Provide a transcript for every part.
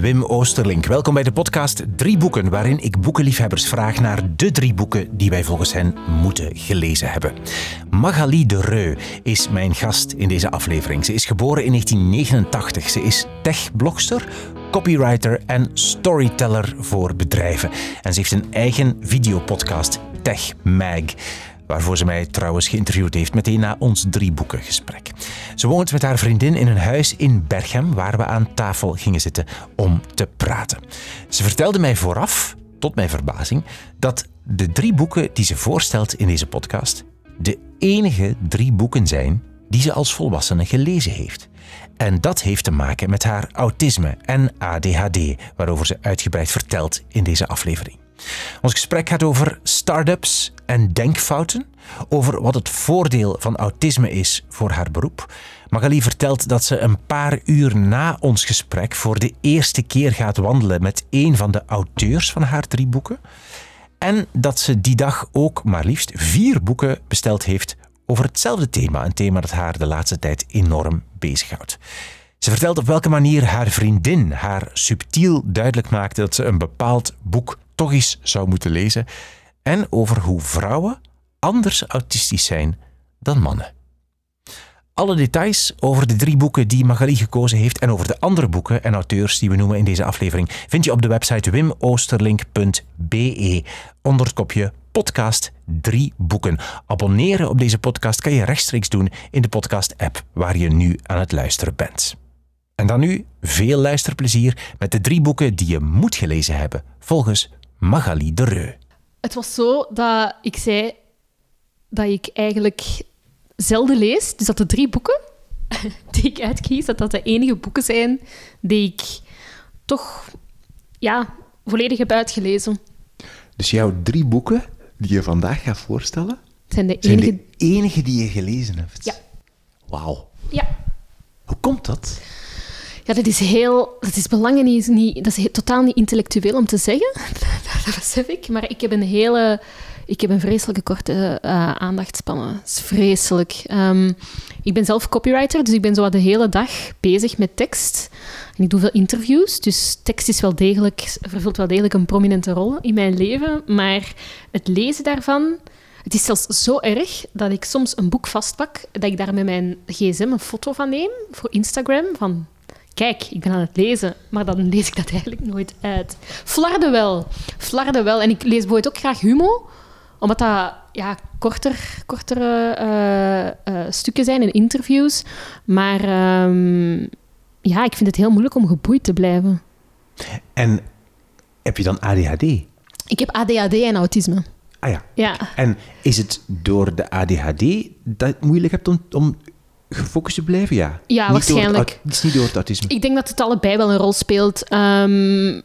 Wim Oosterlink. Welkom bij de podcast Drie Boeken, waarin ik boekenliefhebbers vraag naar de drie boeken die wij volgens hen moeten gelezen hebben. Magali de Reu is mijn gast in deze aflevering. Ze is geboren in 1989. Ze is techblogster, copywriter en storyteller voor bedrijven. En ze heeft een eigen videopodcast, Tech Mag waarvoor ze mij trouwens geïnterviewd heeft meteen na ons drie boeken gesprek. Ze woont met haar vriendin in een huis in Berchem waar we aan tafel gingen zitten om te praten. Ze vertelde mij vooraf, tot mijn verbazing, dat de drie boeken die ze voorstelt in deze podcast de enige drie boeken zijn die ze als volwassene gelezen heeft. En dat heeft te maken met haar autisme en ADHD, waarover ze uitgebreid vertelt in deze aflevering. Ons gesprek gaat over start-ups en denkfouten, over wat het voordeel van autisme is voor haar beroep. Magali vertelt dat ze een paar uur na ons gesprek voor de eerste keer gaat wandelen met een van de auteurs van haar drie boeken. En dat ze die dag ook maar liefst vier boeken besteld heeft over hetzelfde thema. Een thema dat haar de laatste tijd enorm bezighoudt. Ze vertelt op welke manier haar vriendin haar subtiel duidelijk maakte dat ze een bepaald boek toch eens zou moeten lezen. En over hoe vrouwen anders autistisch zijn dan mannen. Alle details over de drie boeken die Magali gekozen heeft en over de andere boeken en auteurs die we noemen in deze aflevering vind je op de website wimoosterlink.be onder het kopje podcast drie boeken. Abonneren op deze podcast kan je rechtstreeks doen in de podcast-app waar je nu aan het luisteren bent. En dan nu veel luisterplezier met de drie boeken die je moet gelezen hebben volgens Magali de Reu. Het was zo dat ik zei dat ik eigenlijk zelden lees. Dus dat de drie boeken die ik uitkies, dat dat de enige boeken zijn die ik toch ja, volledig heb uitgelezen. Dus jouw drie boeken die je vandaag gaat voorstellen, zijn de enige, zijn de enige die je gelezen hebt? Ja. Wauw. Ja. Hoe komt dat? Ja, dat is heel... Dat is belangen niet. Dat is totaal niet intellectueel om te zeggen. dat besef ik. Maar ik heb een hele... Ik heb een vreselijke korte uh, aandachtspannen. Dat is vreselijk. Um, ik ben zelf copywriter, dus ik ben zo de hele dag bezig met tekst. En ik doe veel interviews, dus tekst is wel degelijk, vervult wel degelijk een prominente rol in mijn leven. Maar het lezen daarvan... Het is zelfs zo erg dat ik soms een boek vastpak, dat ik daar met mijn gsm een foto van neem voor Instagram, van kijk, ik ben aan het lezen, maar dan lees ik dat eigenlijk nooit uit. Flarden wel. Flarden wel. En ik lees bijvoorbeeld ook graag Humo, omdat dat ja, korter, kortere uh, uh, stukken zijn en interviews. Maar um, ja, ik vind het heel moeilijk om geboeid te blijven. En heb je dan ADHD? Ik heb ADHD en autisme. Ah ja. ja. En is het door de ADHD dat je het moeilijk hebt om, om gefocust te blijven? Ja, ja niet waarschijnlijk. Het, is niet door het autisme. Ik denk dat het allebei wel een rol speelt. Um,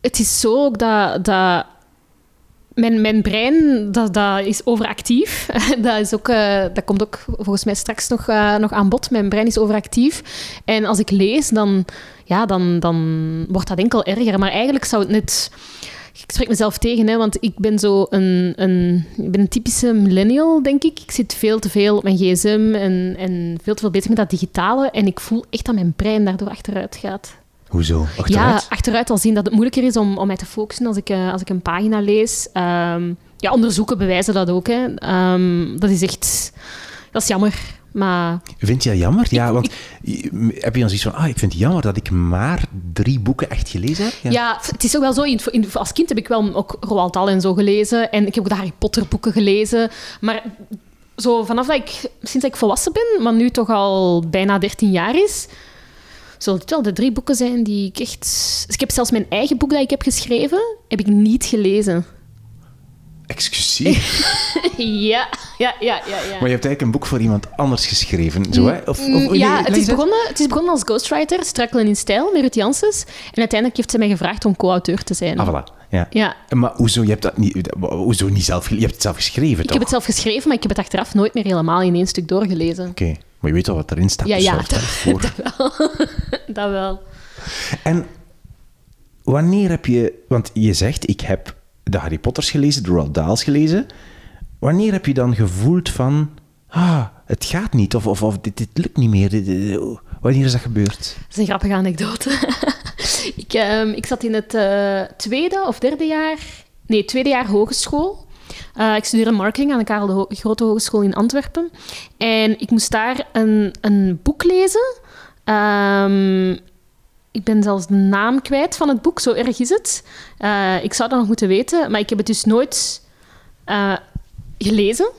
het is zo ook dat, dat mijn, mijn brein dat, dat is overactief. dat, is ook, uh, dat komt ook volgens mij straks nog, uh, nog aan bod. Mijn brein is overactief. En als ik lees, dan, ja, dan, dan wordt dat enkel erger. Maar eigenlijk zou het net ik spreek mezelf tegen, hè, want ik ben zo een, een, ik ben een typische millennial, denk ik. Ik zit veel te veel op mijn gsm en, en veel te veel bezig met dat digitale. En ik voel echt dat mijn brein daardoor achteruit gaat. Hoezo? Achteruit? Ja, achteruit al zien dat het moeilijker is om, om mij te focussen als ik, uh, als ik een pagina lees. Um, ja, onderzoeken bewijzen dat ook. Hè. Um, dat is echt... Dat is jammer. Maar... Vind je dat jammer? Ja, want heb je dan zoiets van, ah, ik vind het jammer dat ik maar drie boeken echt gelezen heb? Ja, ja het is ook wel zo. In, in, als kind heb ik wel ook Roald Dahl en zo gelezen. En ik heb ook de Harry Potter boeken gelezen. Maar zo vanaf dat ik, sinds dat ik volwassen ben, maar nu toch al bijna 13 jaar is, zullen het wel de drie boeken zijn die ik echt... Dus ik heb zelfs mijn eigen boek dat ik heb geschreven, heb ik niet gelezen. Excuseer? ja, ja, ja, ja, ja. Maar je hebt eigenlijk een boek voor iemand anders geschreven, zo hè? Of, of, ja, het is, begonnen, het is begonnen als ghostwriter, Strukkelen in Stijl, met Ruth Janssens. En uiteindelijk heeft ze mij gevraagd om co-auteur te zijn. Ah, voilà. Ja. ja. Maar hoezo, je hebt dat niet, hoezo niet zelf Je hebt het zelf geschreven, toch? Ik heb het zelf geschreven, maar ik heb het achteraf nooit meer helemaal in één stuk doorgelezen. Oké, okay. maar je weet wel wat erin staat. Ja, dus ja, dat, dat wel. dat wel. En wanneer heb je... Want je zegt, ik heb de Harry Potters gelezen, de Roald Dahls gelezen. Wanneer heb je dan gevoeld van... Ah, het gaat niet, of, of, of dit, dit lukt niet meer. Dit, wanneer is dat gebeurd? Dat is een grappige anekdote. ik, ehm, ik zat in het eh, tweede of derde jaar... Nee, tweede jaar hogeschool. Uh, ik studeerde marketing aan de Karel de Grote Hogeschool in Antwerpen. En ik moest daar een, een boek lezen. Um, ik ben zelfs de naam kwijt van het boek, zo erg is het. Uh, ik zou dat nog moeten weten, maar ik heb het dus nooit uh, gelezen.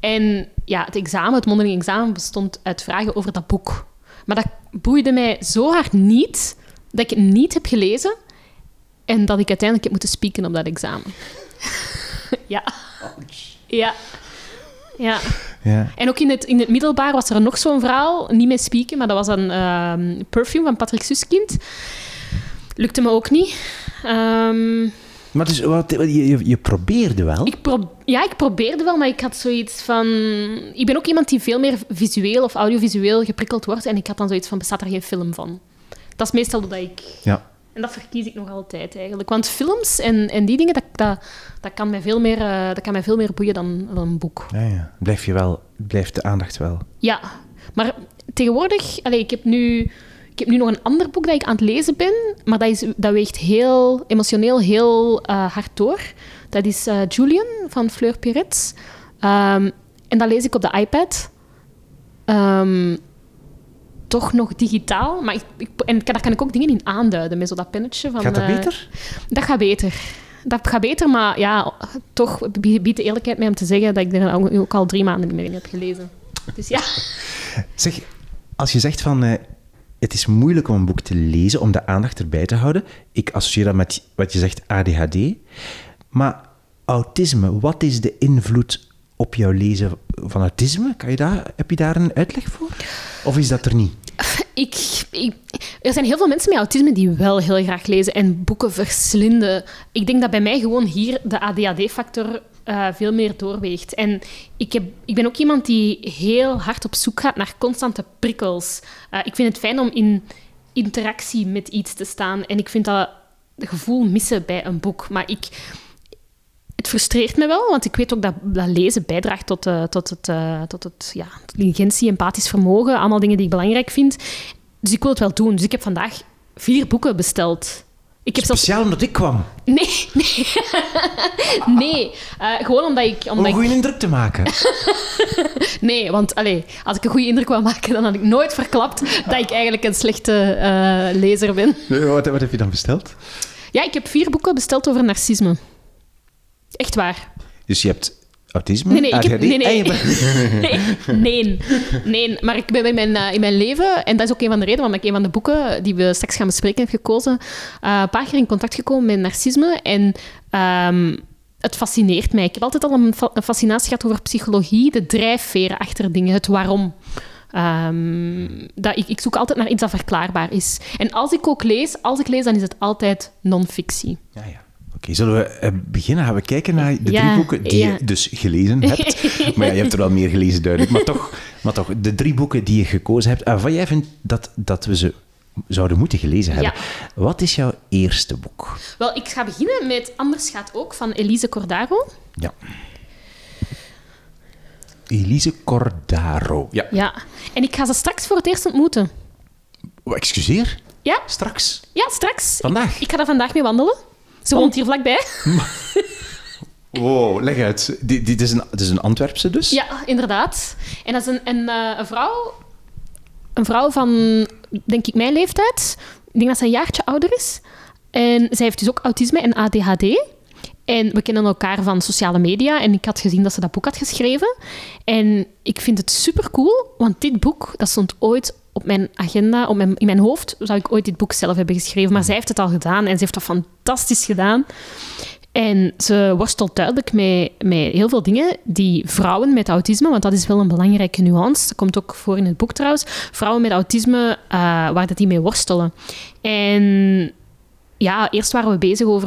En ja, het examen, het mondeling examen, bestond uit vragen over dat boek. Maar dat boeide mij zo hard niet, dat ik het niet heb gelezen en dat ik uiteindelijk heb moeten spieken op dat examen. ja. Ja. Ja. ja. En ook in het, in het middelbaar was er nog zo'n verhaal, niet met spieken, maar dat was een uh, perfume van Patrick Suskind. Lukte me ook niet. Um, maar dus, wat, je, je probeerde wel? Ik pro ja, ik probeerde wel, maar ik had zoiets van... Ik ben ook iemand die veel meer visueel of audiovisueel geprikkeld wordt. En ik had dan zoiets van, bestaat er geen film van? Dat is meestal dat ik... Ja. En dat verkies ik nog altijd eigenlijk. Want films en, en die dingen, dat, dat, dat, kan mij veel meer, uh, dat kan mij veel meer boeien dan, dan een boek. Ja, ja. Blijf je wel, blijft de aandacht wel. Ja, maar tegenwoordig, allez, ik heb nu ik heb nu nog een ander boek dat ik aan het lezen ben, maar dat, is, dat weegt heel emotioneel heel uh, hard door. Dat is uh, Julian van Fleur Piret. Um, en dat lees ik op de iPad. Um, toch nog digitaal, maar ik, ik, en daar kan ik ook dingen in aanduiden met zo dat pennetje. Van, gaat dat uh, beter? Dat gaat beter. Dat gaat beter, maar ja, toch biedt de eerlijkheid mij om te zeggen dat ik er ook al drie maanden niet meer in heb gelezen. Dus ja. Zeg, als je zegt van het is moeilijk om een boek te lezen, om de aandacht erbij te houden. Ik associeer dat met wat je zegt, ADHD. Maar autisme, wat is de invloed op jouw lezen van autisme? Kan je heb je daar een uitleg voor? Of is dat er niet? Ik, er zijn heel veel mensen met autisme die wel heel graag lezen en boeken verslinden. Ik denk dat bij mij gewoon hier de ADHD-factor uh, veel meer doorweegt. En ik, heb, ik ben ook iemand die heel hard op zoek gaat naar constante prikkels. Uh, ik vind het fijn om in interactie met iets te staan. En ik vind dat gevoel missen bij een boek. Maar ik, het frustreert me wel, want ik weet ook dat, dat lezen bijdraagt tot, uh, tot het, uh, tot het ja, intelligentie, empathisch vermogen. Allemaal dingen die ik belangrijk vind. Dus ik wil het wel doen. Dus ik heb vandaag vier boeken besteld. Ik heb Speciaal zelfs... omdat ik kwam? Nee, nee. nee, uh, gewoon omdat ik... Omdat Om een goede ik... indruk te maken? nee, want allez, als ik een goede indruk wil maken, dan had ik nooit verklapt dat ik eigenlijk een slechte uh, lezer ben. Wat, wat heb je dan besteld? Ja, ik heb vier boeken besteld over narcisme. Echt waar. Dus je hebt autisme? Nee, nee, ik heb, nee, nee. nee, nee, Maar ik ben in mijn, uh, in mijn leven, en dat is ook een van de redenen waarom ik een van de boeken die we straks gaan bespreken heb gekozen, uh, een paar keer in contact gekomen met narcisme. En um, het fascineert mij. Ik heb altijd al een, fa een, fascinatie gehad over psychologie, de drijfveren achter dingen, het waarom. Um, dat ik, ik zoek altijd naar iets dat verklaarbaar is. En als ik ook lees, als ik lees, dan is het altijd non-fictie. Ja, ja. Oké, zullen we uh, beginnen? Gaan we kijken naar de ja, drie boeken die ja. je dus gelezen hebt. maar ja, je hebt er wel meer gelezen, duidelijk. Maar toch, maar toch de drie boeken die je gekozen hebt, waarvan jij vindt dat, dat we ze zouden moeten gelezen hebben. Ja. Wat is jouw eerste boek? Wel, ik ga beginnen met Anders gaat ook, van Elise Cordaro. Ja. Elise Cordaro. Ja. ja. En ik ga ze straks voor het eerst ontmoeten. Oh, excuseer? Ja. Straks? Ja, straks. Vandaag? Ik, ik ga daar vandaag mee wandelen. Ze woont hier vlakbij. Wow, leg uit. Dit, is een, dit is een Antwerpse dus? Ja, inderdaad. En dat is een, een, uh, een vrouw... Een vrouw van, denk ik, mijn leeftijd. Ik denk dat ze een jaartje ouder is. En zij heeft dus ook autisme en ADHD. En we kennen elkaar van sociale media. En ik had gezien dat ze dat boek had geschreven. En ik vind het super cool, want dit boek dat stond ooit op mijn agenda, op mijn, in mijn hoofd, zou ik ooit dit boek zelf hebben geschreven. Maar zij heeft het al gedaan en ze heeft dat fantastisch gedaan. En ze worstelt duidelijk met, met heel veel dingen die vrouwen met autisme, want dat is wel een belangrijke nuance, dat komt ook voor in het boek trouwens, vrouwen met autisme, uh, waar dat die mee worstelen. En ja, eerst waren we bezig over,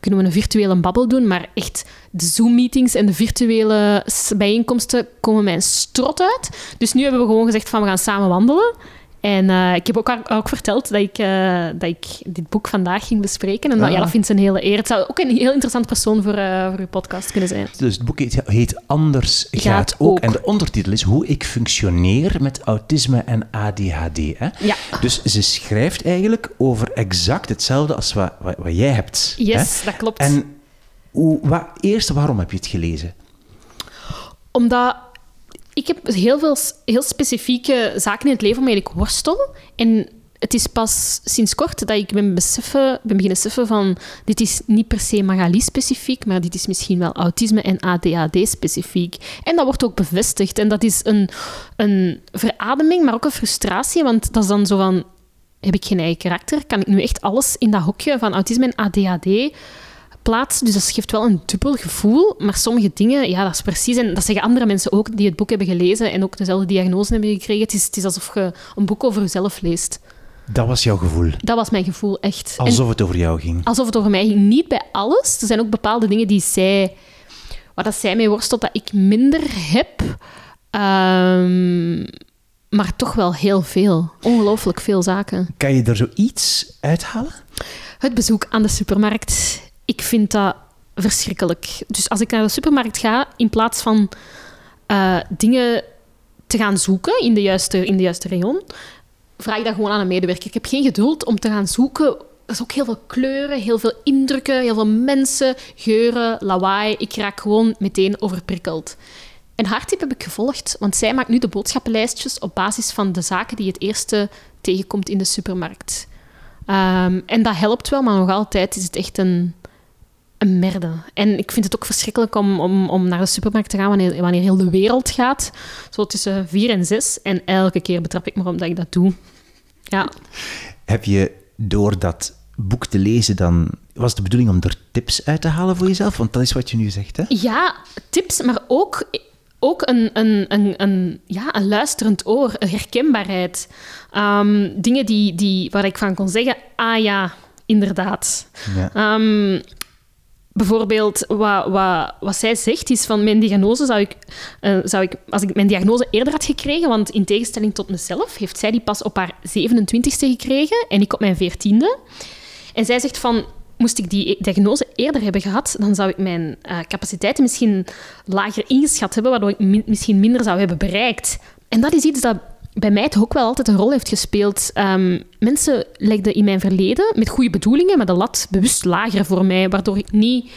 kunnen we een virtuele babbel doen, maar echt de Zoom-meetings en de virtuele bijeenkomsten komen mij strot uit. Dus nu hebben we gewoon gezegd van, we gaan samen wandelen. En uh, ik heb ook, ook verteld dat ik, uh, dat ik dit boek vandaag ging bespreken. En dat, ja, dat vindt ze een hele eer. Het zou ook een heel interessant persoon voor, uh, voor uw podcast kunnen zijn. Dus het boek heet, heet Anders gaat, gaat ook. ook. En de ondertitel is Hoe ik functioneer met autisme en ADHD. Hè? Ja. Dus ze schrijft eigenlijk over exact hetzelfde als wat, wat, wat jij hebt. Yes, hè? dat klopt. En hoe, wat, eerst, waarom heb je het gelezen? Omdat ik heb heel veel heel specifieke zaken in het leven waarmee ik worstel. En het is pas sinds kort dat ik ben, beseffen, ben beginnen beseffen van... Dit is niet per se Magali-specifiek, maar dit is misschien wel autisme en ADHD-specifiek. En dat wordt ook bevestigd. En dat is een, een verademing, maar ook een frustratie. Want dat is dan zo van... Heb ik geen eigen karakter? Kan ik nu echt alles in dat hokje van autisme en ADHD plaats. Dus dat geeft wel een dubbel gevoel. Maar sommige dingen, ja, dat is precies. En dat zeggen andere mensen ook die het boek hebben gelezen en ook dezelfde diagnose hebben gekregen. Het is, het is alsof je een boek over jezelf leest. Dat was jouw gevoel? Dat was mijn gevoel, echt. Alsof het over jou ging? Alsof het over mij ging. Niet bij alles. Er zijn ook bepaalde dingen die zij... Waar dat zij mee worstelt, dat ik minder heb. Um, maar toch wel heel veel. Ongelooflijk veel zaken. Kan je er zoiets uithalen? Het bezoek aan de supermarkt ik vind dat verschrikkelijk. Dus als ik naar de supermarkt ga, in plaats van uh, dingen te gaan zoeken in de, juiste, in de juiste rayon, vraag ik dat gewoon aan een medewerker. Ik heb geen geduld om te gaan zoeken. Er is ook heel veel kleuren, heel veel indrukken, heel veel mensen, geuren, lawaai. Ik raak gewoon meteen overprikkeld. En Hartip heb ik gevolgd, want zij maakt nu de boodschappenlijstjes op basis van de zaken die het eerste tegenkomt in de supermarkt. Um, en dat helpt wel, maar nog altijd is het echt een, een merde. En ik vind het ook verschrikkelijk om, om, om naar de supermarkt te gaan wanneer, wanneer heel de wereld gaat. Zo tussen vier en zes. En elke keer betrap ik me op dat ik dat doe. Ja. Heb je door dat boek te lezen dan... Was het de bedoeling om er tips uit te halen voor jezelf? Want dat is wat je nu zegt, hè? Ja, tips, maar ook, ook een, een, een, een, ja, een luisterend oor, een herkenbaarheid. Um, dingen die, die, waar ik van kon zeggen, ah ja, inderdaad. Ja. Um, bijvoorbeeld, wat, wat, wat zij zegt is van mijn diagnose zou ik, uh, zou ik, als ik mijn diagnose eerder had gekregen, want in tegenstelling tot mezelf, heeft zij die pas op haar 27ste gekregen en ik op mijn 14e. En zij zegt van, moest ik die diagnose eerder hebben gehad, dan zou ik mijn uh, capaciteiten misschien lager ingeschat hebben, waardoor ik mi misschien minder zou hebben bereikt. En dat is iets dat bij mij toch ook wel altijd een rol heeft gespeeld. Um, mensen legden in mijn verleden met goede bedoelingen, maar de lat bewust lager voor mij, waardoor ik niet...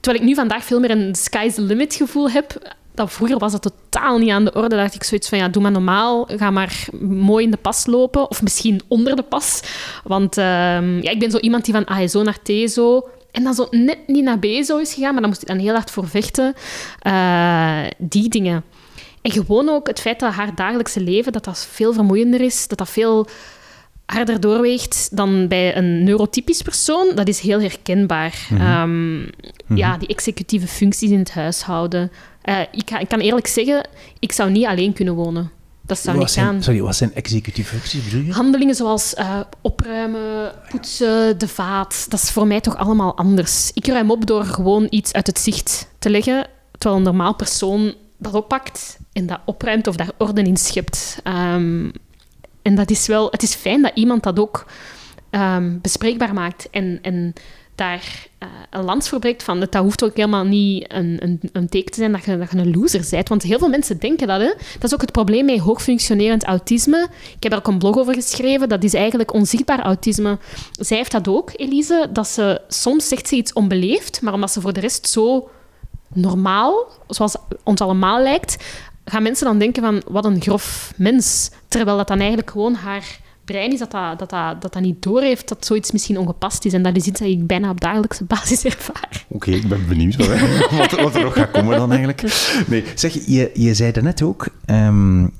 Terwijl ik nu vandaag veel meer een sky's the limit gevoel heb, dat vroeger was dat totaal niet aan de orde. dacht ik zoiets van, ja, doe maar normaal, ga maar mooi in de pas lopen, of misschien onder de pas. Want um, ja, ik ben zo iemand die van ASO naar TSO en dan zo net niet naar BSO is gegaan, maar dan moest ik dan heel hard voor vechten. Uh, die dingen. En gewoon ook het feit dat haar dagelijkse leven dat dat veel vermoeiender is, dat dat veel harder doorweegt dan bij een neurotypisch persoon, dat is heel herkenbaar. Mm -hmm. um, Ja, die executieve functies in het huishouden. Uh, ik, kan, ik, kan, eerlijk zeggen, ik zou niet alleen kunnen wonen. Dat zou wat niet zijn, gaan. Sorry, wat zijn executieve functies, bedoel je? Handelingen zoals uh, opruimen, poetsen, de vaat. Dat is voor mij toch allemaal anders. Ik ruim op door gewoon iets uit het zicht te leggen, terwijl een normaal persoon dat oppakt en dat opruimt of daar orde in schept. Um, en dat is wel, het is fijn dat iemand dat ook um, bespreekbaar maakt en, en daar uh, een lans voor breekt van. Dat hoeft ook helemaal niet een, een, een teken te zijn dat je, dat je een loser bent. Want heel veel mensen denken dat. Hè. Dat is ook het probleem met hoogfunctionerend autisme. Ik heb er ook een blog over geschreven. Dat is eigenlijk onzichtbaar autisme. Zij heeft dat ook, Elise. Dat ze soms zegt ze iets onbeleefd, maar omdat ze voor de rest zo normaal, zoals ons allemaal lijkt, gaan mensen dan denken van wat een grof mens. Terwijl dat dan eigenlijk gewoon haar brein is dat dat, dat, dat, dat, dat niet doorheeft dat zoiets misschien ongepast is. En dat is iets dat ik bijna op dagelijkse basis ervaar. Oké, okay, ik ben benieuwd wat, wat, er nog gaat komen dan eigenlijk. Nee, zeg, je, je zei daarnet ook um,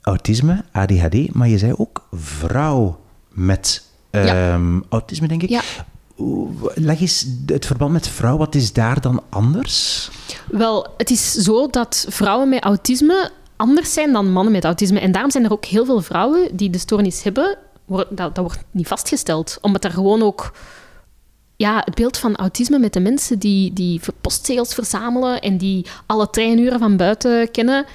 autisme, ADHD, maar je zei ook vrouw met um, ja. autisme, denk ik. Ja. Leg eens het verband met vrouw, wat is daar dan anders? Wel, het is zo dat vrouwen met autisme anders zijn dan mannen met autisme. En daarom zijn er ook heel veel vrouwen die de stoornis hebben. Dat, dat wordt niet vastgesteld, omdat er gewoon ook ja, het beeld van autisme met de mensen die, die postzegels verzamelen en die alle treinuren van buiten kennen.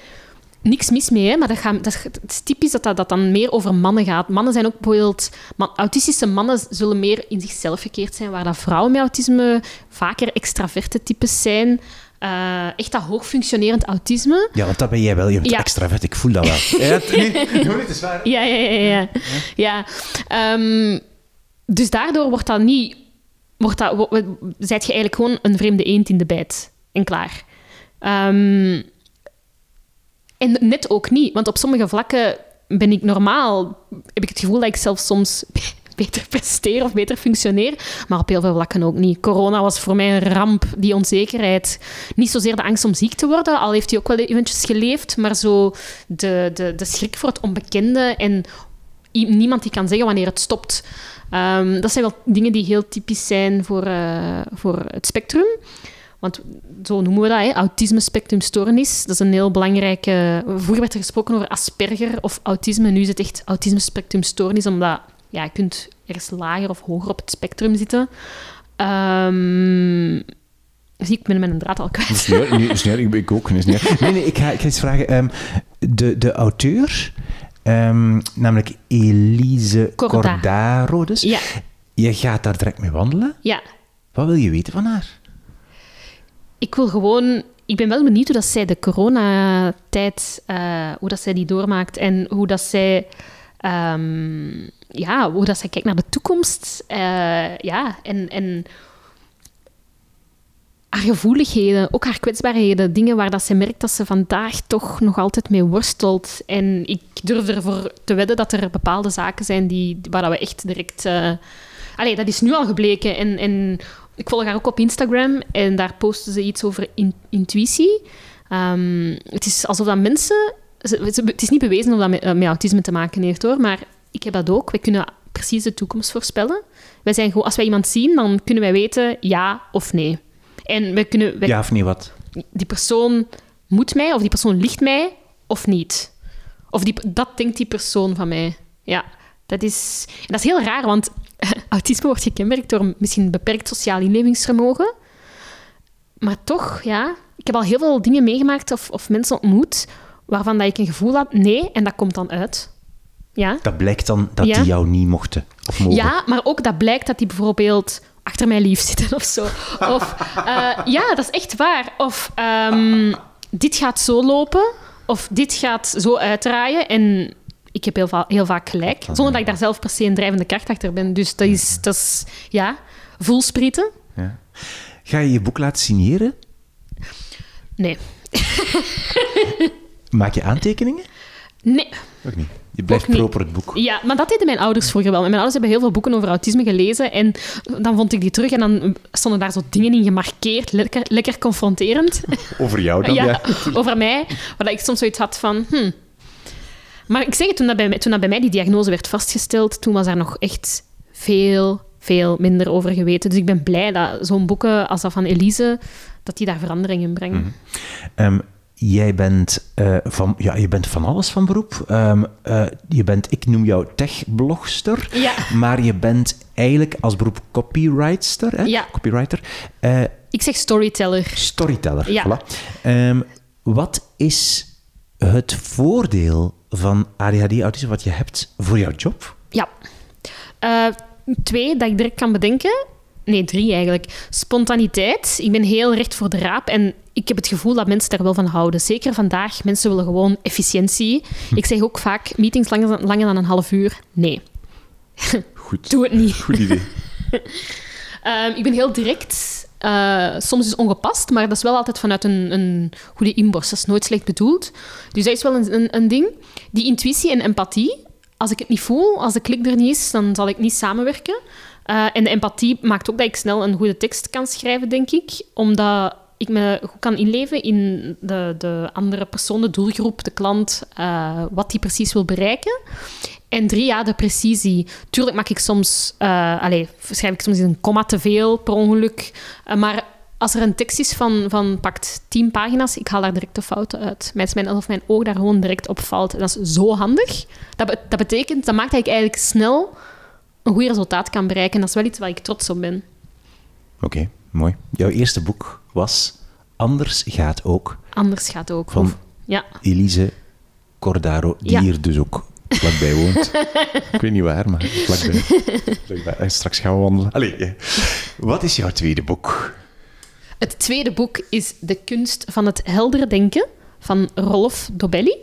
Niks mis mee, hè, maar dat gaat, dat, het is typisch dat, dat dat dan meer over mannen gaat. Mannen zijn ook bijvoorbeeld... man- autistische mannen zullen meer in zichzelf gekeerd zijn, waar dat vrouwen met autisme vaker extraverte types zijn. Eh, echt dat hoogfunctionerend autisme. Ja, want dat ben jij wel. Je bent Ja. extravert, ik voel dat wel. Ja, het, nee, nee, het is waar. Ja, ja, ja. ja. ja. Ehm, dus daardoor wordt dat niet... Wordt dat, wo- wo- zijt je eigenlijk gewoon een vreemde eend in de bijt. En klaar. Ehm, en net ook niet. Want op sommige vlakken ben ik normaal... Heb ik het gevoel dat ik zelf soms beter presteer of beter functioneer. Maar op heel veel vlakken ook niet. Corona was voor mij een ramp, die onzekerheid. Niet zozeer de angst om ziek te worden, al heeft hij ook wel eventjes geleefd, maar zo de, de, de schrik voor het onbekende en niemand die kan zeggen wanneer het stopt. Ehm, dat zijn wel dingen die heel typisch zijn voor, eh, voor het spectrum. Want zo noemen we dat, hè, autisme-spectrumstoornis. Dat is een heel belangrijke... Vroeger werd er gesproken over Asperger of autisme. Nu is het echt autisme-spectrumstoornis, omdat ja, je kunt ergens lager of hoger op het spectrum zitten. Ehm zie ik ben mijn draad al kwijt. Is niet erg, nee, is niet erg, ik, ik ook. Is niet. Nee, nee, ik ga, ik ga eens vragen. ehm, de, de auteur, ehm, namelijk Elise Corda. Cordaro, dus. Ja, Je gaat daar direct mee wandelen. ja. Wat wil je weten van haar? Ik wil gewoon... Ik ben wel benieuwd hoe dat zij de coronatijd, eh hoe dat zij die doormaakt en hoe dat zij... ehm, ja, hoe dat zij kijkt naar de toekomst. Eh, ja, en... en haar gevoeligheden, ook haar kwetsbaarheden, dingen waar dat ze merkt dat ze vandaag toch nog altijd mee worstelt. En ik durf ervoor te wedden dat er bepaalde zaken zijn die, waar dat we echt direct... eh Allee, dat is nu al gebleken. En, en ik volg haar ook op Instagram en daar posten ze iets over in- intuïtie. Ehm, het is alsof dat mensen... Het is niet bewezen of dat met, eh, met autisme te maken heeft, hoor. Maar ik heb dat ook. We kunnen precies de toekomst voorspellen. Wij zijn gewoon, als wij iemand zien, dan kunnen wij weten ja of nee. En wij kunnen, wij, Ja of nee, wat? die persoon moet mij, of die persoon ligt mij, of niet. Of die, dat denkt die persoon van mij. Ja, dat is, dat is heel raar, want autisme wordt gekenmerkt door misschien beperkt sociaal inlevingsvermogen. Maar toch, ja, ik heb al heel veel dingen meegemaakt of, of mensen ontmoet waarvan dat ik een gevoel had, nee, en dat komt dan uit. Ja. Dat blijkt dan dat Ja. die jou niet mochten. Of mogen. Ja, maar ook dat blijkt dat die bijvoorbeeld achter mij lief zitten of zo. Of eh, ja, dat is echt waar. Of ehm, dit gaat zo lopen, of dit gaat zo uitdraaien. En ik heb heel, va- heel vaak gelijk, zonder dat ik daar zelf per se een drijvende kracht achter ben. Dus dat is, dat is ja, voelsprieten. Ja. Ga je je boek laten signeren? Nee. Maak je aantekeningen? Nee. Ook niet. Je blijft proper het boek. Ja, maar dat deden mijn ouders vroeger wel. En Mijn ouders hebben heel veel boeken over autisme gelezen. En dan vond ik die terug en dan stonden daar zo dingen in gemarkeerd. Lekker, lekker confronterend. Over jou dan, ja. ja, over mij. Waar ik soms zoiets had van... Hm. Maar ik zeg het, toen dat, bij mij, toen dat bij mij die diagnose werd vastgesteld, toen was daar nog echt veel, veel minder over geweten. Dus ik ben blij dat zo'n boeken als dat van Elise, dat die daar verandering in brengen. Ehm, jij bent, eh, van, ja, je bent van alles van beroep. Ehm, eh, je bent, ik noem jou tech-blogster. Ja. Maar je bent eigenlijk als beroep copywriter. Hè? Ja. Copywriter. Eh, Ik zeg storyteller. storyteller. Ja. Voilà. Ehm, wat is het voordeel van ADHD-autisme wat je hebt voor jouw job? Ja. Eh, twee, dat ik direct kan bedenken. Nee, drie eigenlijk. Spontaniteit. Ik ben heel recht voor de raap en ik heb het gevoel dat mensen daar wel van houden. Zeker vandaag. Mensen willen gewoon efficiëntie. Ik zeg ook vaak, meetings langer dan, langer dan een half uur. Nee, Goed. doe het niet. Goed idee. Ehm, ik ben heel direct. Eh, soms is ongepast, maar dat is wel altijd vanuit een, een goede inborst. Dat is nooit slecht bedoeld. Dus dat is wel een, een, een ding. Die intuïtie en empathie. Als ik het niet voel, als de klik er niet is, dan zal ik niet samenwerken. Eh, en de empathie maakt ook dat ik snel een goede tekst kan schrijven, denk ik. Omdat ik me goed kan inleven in de, de andere persoon, de doelgroep, de klant, eh, wat die precies wil bereiken. En drie, ja, de precisie. Tuurlijk maak ik soms... eh allez, schrijf ik soms een komma te veel, per ongeluk. Eh, maar als er een tekst is van, van pakt tien pagina's, ik haal daar direct de fouten uit. Is mijn, alsof mijn oog daar gewoon direct op valt. En dat is zo handig. Dat, be- dat betekent, dat maakt dat ik eigenlijk snel een goed resultaat kan bereiken. En dat is wel iets waar ik trots op ben. Oké, mooi. Jouw eerste boek was Anders gaat ook Anders gaat ook. Van- ja, Elise Cordaro, die Ja. hier dus ook vlakbij woont. ik weet niet waar, maar vlakbij. vlakbij. En straks gaan we wandelen. Allee, ja. Wat is jouw tweede boek? Het tweede boek is De kunst van het heldere denken van Rolf Dobelli.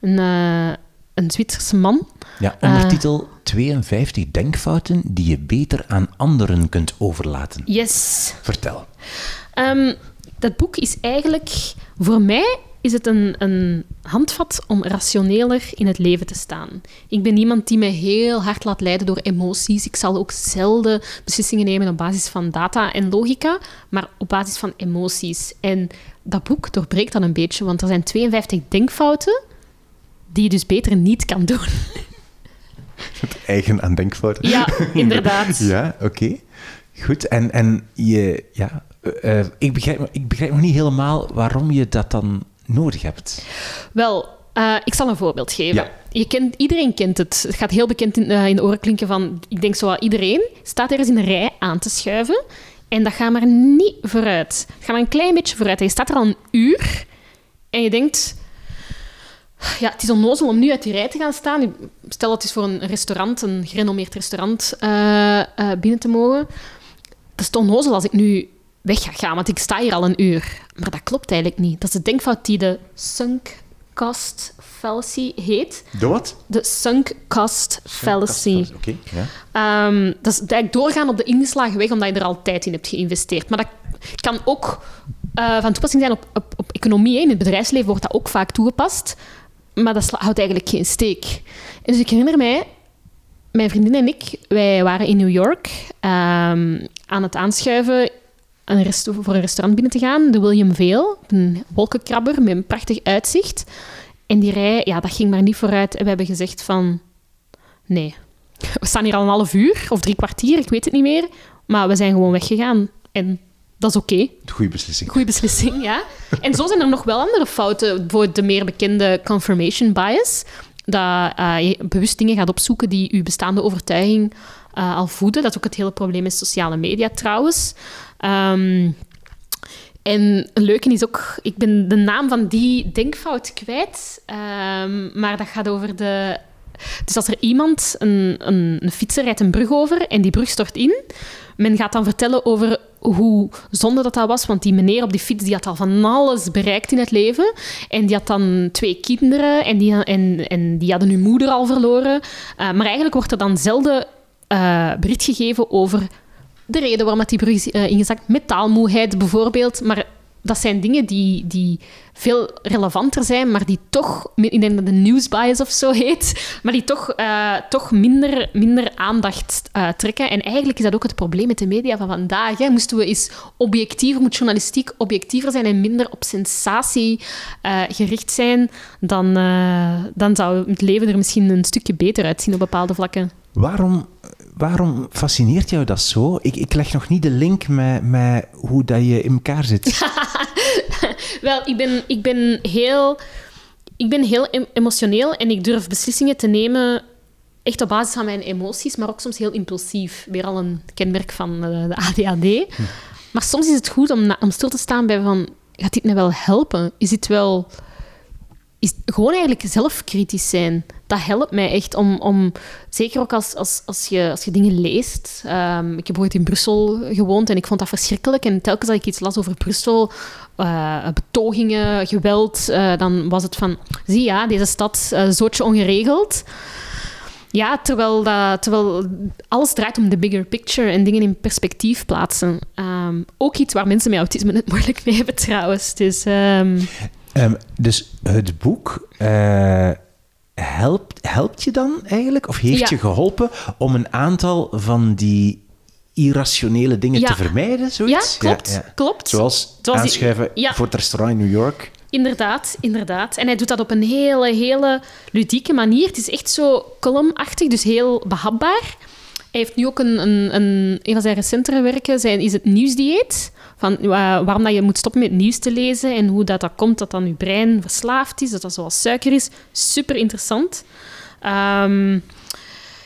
Een, eh, een Zwitserse man. Ja, Eh. ondertitel 52 denkfouten die je beter aan anderen kunt overlaten. Yes. Vertel. Ehm, dat boek is eigenlijk, voor mij is het een, een handvat om rationeler in het leven te staan. Ik ben iemand die me heel hard laat leiden door emoties. Ik zal ook zelden beslissingen nemen op basis van data en logica, maar op basis van emoties. En dat boek doorbreekt dat een beetje, want er zijn 52 denkfouten die je dus beter niet kan doen. Eigen aan denkfouten. Ja, inderdaad. Ja, oké. Goed. En, en je, ja, eh, eh, ik, begrijp, ik begrijp nog niet helemaal waarom je dat dan nodig hebt. Wel, eh, ik zal een voorbeeld geven. Ja. Je kent, iedereen kent het. Het gaat heel bekend in, eh, in de oren klinken van... Ik denk zo iedereen staat ergens in een rij aan te schuiven. En dat gaat maar niet vooruit. Het gaat maar een klein beetje vooruit. En je staat er al een uur. En je denkt... Ja, het is onnozel om nu uit die rij te gaan staan. Stel, het is voor een restaurant, een gerenommeerd restaurant, eh, binnen te mogen. Dat is onnozel als ik nu weg ga gaan, want ik sta hier al een uur. Maar dat klopt eigenlijk niet. Dat is de denkfout die de sunk cost fallacy heet. De wat? De sunk cost fallacy. Oké, ja. Ehm, dat is eigenlijk doorgaan op de ingeslagen weg, omdat je er al tijd in hebt geïnvesteerd. Maar dat kan ook eh, van toepassing zijn op, op, op economie. In het bedrijfsleven wordt dat ook vaak toegepast. Maar dat houdt eigenlijk geen steek. En dus ik herinner mij, mijn vriendin en ik, wij waren in New York ehm, aan het aanschuiven een rest- voor een restaurant binnen te gaan, de William Vale, een wolkenkrabber met een prachtig uitzicht. En die rij, ja, dat ging maar niet vooruit. En we hebben gezegd van, nee, we staan hier al een half uur of drie kwartier, ik weet het niet meer. Maar we zijn gewoon weggegaan. En dat is oké. Goeie beslissing. Goeie beslissing, ja. En zo zijn er nog wel andere fouten. Bijvoorbeeld de meer bekende confirmation bias. Dat eh, je bewust dingen gaat opzoeken die je bestaande overtuiging eh, al voeden. Dat is ook het hele probleem met sociale media trouwens. Ehm, en een leuke is ook, ik ben de naam van die denkfout kwijt, ehm, maar dat gaat over de. Dus als er iemand, een, een, een fietser rijdt een brug over en die brug stort in, men gaat dan vertellen over hoe zonde dat, dat was, want die meneer op die fiets die had al van alles bereikt in het leven en die had dan twee kinderen en die, en, en die hadden hun moeder al verloren. Uh, maar eigenlijk wordt er dan zelden uh, bericht gegeven over de reden waarom dat die brug is uh, ingezakt. Metaalmoeheid bijvoorbeeld. Maar dat zijn dingen die, die veel relevanter zijn, maar die toch, ik denk dat de newsbias of zo heet, maar die toch, uh, toch minder, minder aandacht uh, trekken. En eigenlijk is dat ook het probleem met de media van vandaag. Hè. Moesten we eens objectiever, moet journalistiek objectiever zijn en minder op sensatie gericht zijn, dan, dan zou het leven er misschien een stukje beter uitzien op bepaalde vlakken. Waarom, waarom fascineert jou dat zo? Ik, ik leg nog niet de link met, met hoe dat je in elkaar zit. Wel, ik ben, ik ben heel... Ik ben heel emotioneel en ik durf beslissingen te nemen echt op basis van mijn emoties, maar ook soms heel impulsief. Weer al een kenmerk van uh, de ADHD. Hm. Maar soms is het goed om, om stil te staan bij van... Gaat dit me wel helpen? Is dit wel... Is gewoon eigenlijk zelfkritisch zijn. Dat helpt mij echt om... om zeker ook als, als, als, je, als je dingen leest. Um, ik heb bijvoorbeeld in Brussel gewoond en ik vond dat verschrikkelijk. En telkens dat ik iets las over Brussel... Uh, betogingen, geweld... Uh, dan was het van... Zie ja, deze stad, uh, zootje ongeregeld... Ja, terwijl, dat, terwijl alles draait om de bigger picture en dingen in perspectief plaatsen. Um, ook iets waar mensen met autisme het moeilijk mee hebben trouwens. Dus. Um, dus het boek helpt, helpt je dan eigenlijk? Of heeft Ja. je geholpen om een aantal van die irrationele dingen Ja. te vermijden? Ja, Zoiets? klopt. klopt. Zoals, Zoals aanschuiven ja. voor het restaurant in New York. Inderdaad, inderdaad. En hij doet dat op een hele, hele ludieke manier. Het is echt zo columnachtig, dus heel behapbaar. Hij heeft nu ook een, een, een, een van zijn recentere werken, zijn, is het nieuwsdieet. Van uh, waarom dat je moet stoppen met nieuws te lezen en hoe dat, dat komt dat dan je brein verslaafd is, dat dat zoals suiker is. Super interessant. Ehm,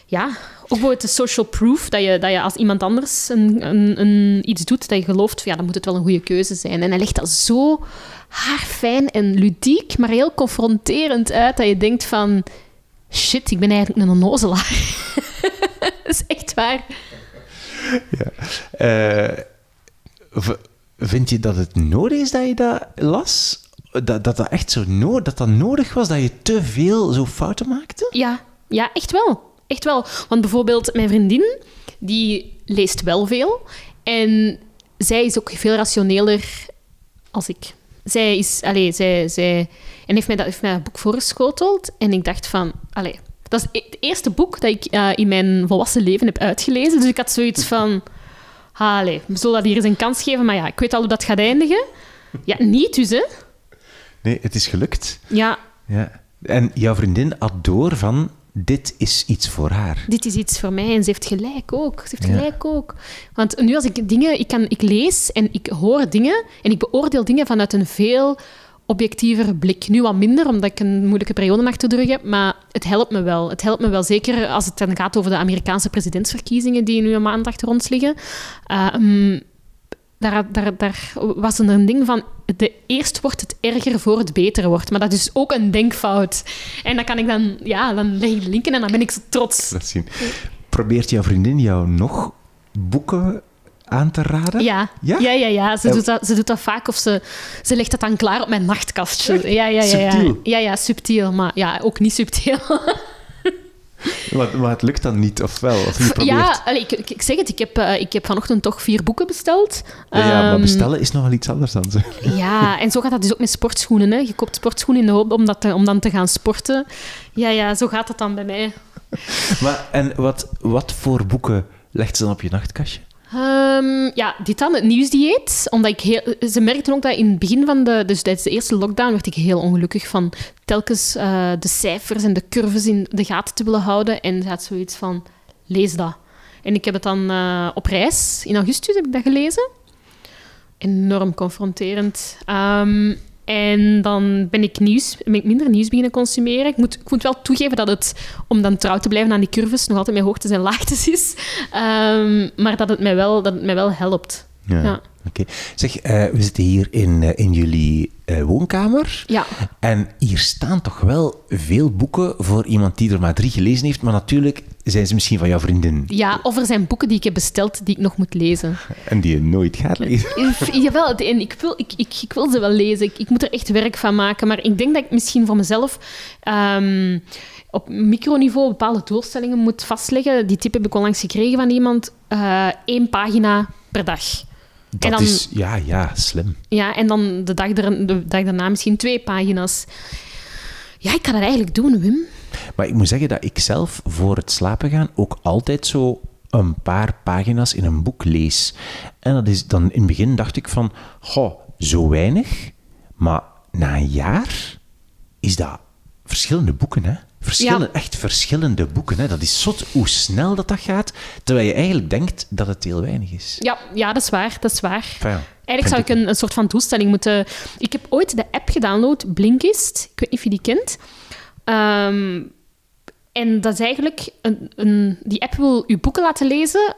ja, bijvoorbeeld de social proof, dat je, dat je als iemand anders een, een, een, iets doet dat je gelooft, ja, dan moet het wel een goede keuze zijn. En hij legt dat zo haarfijn en ludiek, maar heel confronterend uit, dat je denkt van... Shit, ik ben eigenlijk een onnozelaar. dat is echt waar. Ja. Uh, vind je dat het nodig is dat je dat las? Dat dat, dat echt zo nodig, dat dat nodig was, dat je te veel zo fouten maakte? Ja, ja echt wel. Echt wel. Want bijvoorbeeld mijn vriendin, die leest wel veel. En zij is ook veel rationeler als ik. Zij is, allez, zij, zij, en heeft mij dat, heeft mij dat boek voorgeschoteld. En ik dacht van, allez, dat is het eerste boek dat ik uh, in mijn volwassen leven heb uitgelezen. Dus ik had zoiets van, allee, we zullen dat hier eens een kans geven. Maar ja, ik weet al hoe dat gaat eindigen. Ja, niet dus, hè. Nee, het is gelukt. Ja. ja. En jouw vriendin had door van, dit is iets voor haar. Dit is iets voor mij en ze heeft gelijk ook. Ze heeft gelijk ook. Want nu als ik dingen... Ik, kan, ik lees en ik hoor dingen en ik beoordeel dingen vanuit een veel objectiever blik. Nu wat minder, omdat ik een moeilijke periode achter de rug maar het helpt me wel. Het helpt me wel, zeker als het dan gaat over de Amerikaanse presidentsverkiezingen die nu een maand achter ons liggen. Uh, daar, daar, daar was er een ding van, de, eerst wordt het erger voor het beter wordt. Maar dat is ook een denkfout. En dan kan ik dan, ja, dan ik linken en dan ben ik zo trots. Dat zien. Probeert jouw vriendin jou nog boeken aan te raden? Ja, ja, ja. ja, ja. Ze, doet dat, ze doet dat vaak of ze, ze legt dat dan klaar op mijn nachtkastje. Ja, ja, ja, ja. Subtiel? Ja, ja, subtiel. Maar ja, ook niet subtiel. Maar, maar, het lukt dan niet, of wel? Of je ja, ik, ik, zeg het, ik heb, uh, ik heb vanochtend toch vier boeken besteld. Ja, maar ehm, bestellen is nog wel iets anders dan ze. Ja, en zo gaat dat dus ook met sportschoenen. Hè. Je koopt sportschoenen in de hoop om, dat om dan te gaan sporten. Ja, ja, zo gaat dat dan bij mij. Maar, en wat, wat voor boeken legt ze dan op je nachtkastje? Um, ja, dit dan, het nieuwsdieet. Omdat ik heel, ze merkten ook dat in het begin van de... Dus tijdens de eerste lockdown werd ik heel ongelukkig van telkens uh, de cijfers en de curves in de gaten te willen houden. En ze had zoiets van, lees dat. En ik heb het dan uh, op reis, in augustus heb ik dat gelezen. Enorm confronterend. Um, en dan ben ik, nieuws, ben ik minder nieuws beginnen consumeren. Ik moet, ik moet wel toegeven dat het, om dan trouw te blijven aan die curves, nog altijd mijn hoogtes en laagtes is. Um, maar dat het mij wel, dat het mij wel helpt. Ja. ja. Oké. Zeg, uh, we zitten hier in, uh, in jullie uh, woonkamer. Ja. En hier staan toch wel veel boeken voor iemand die er maar drie gelezen heeft. Maar natuurlijk zijn ze misschien van jouw vriendin. Ja, of er zijn boeken die ik heb besteld die ik nog moet lezen. En die je nooit gaat lezen. Jawel, en ik wil, ik, ik, ik wil ze wel lezen. Ik, ik, moet er echt werk van maken. Maar ik denk dat ik misschien voor mezelf... Um, op microniveau bepaalde doelstellingen moet vastleggen. Die tip heb ik onlangs gekregen van iemand. Uh, één pagina per dag. Dat dan, is, ja, ja, slim. Ja, en dan de dag, er, de dag daarna misschien twee pagina's. Ja, ik kan het eigenlijk doen, Wim. Maar ik moet zeggen dat ik zelf voor het slapen gaan ook altijd zo een paar pagina's in een boek lees. En dat is dan in het begin dacht ik van, goh, zo weinig. Maar na een jaar is dat verschillende boeken, hè? Verschillende, Echt verschillende boeken. Hè? Dat is zot hoe snel dat, dat gaat, terwijl je eigenlijk denkt dat het heel weinig is. Ja, ja dat is waar. Dat is waar. eigenlijk zou ik een, een, soort van doelstelling moeten... Ik heb ooit de app gedownload, Blinkist. Ik weet niet of je die kent. Ehm, en dat is eigenlijk... Een, een, die app wil je boeken laten lezen,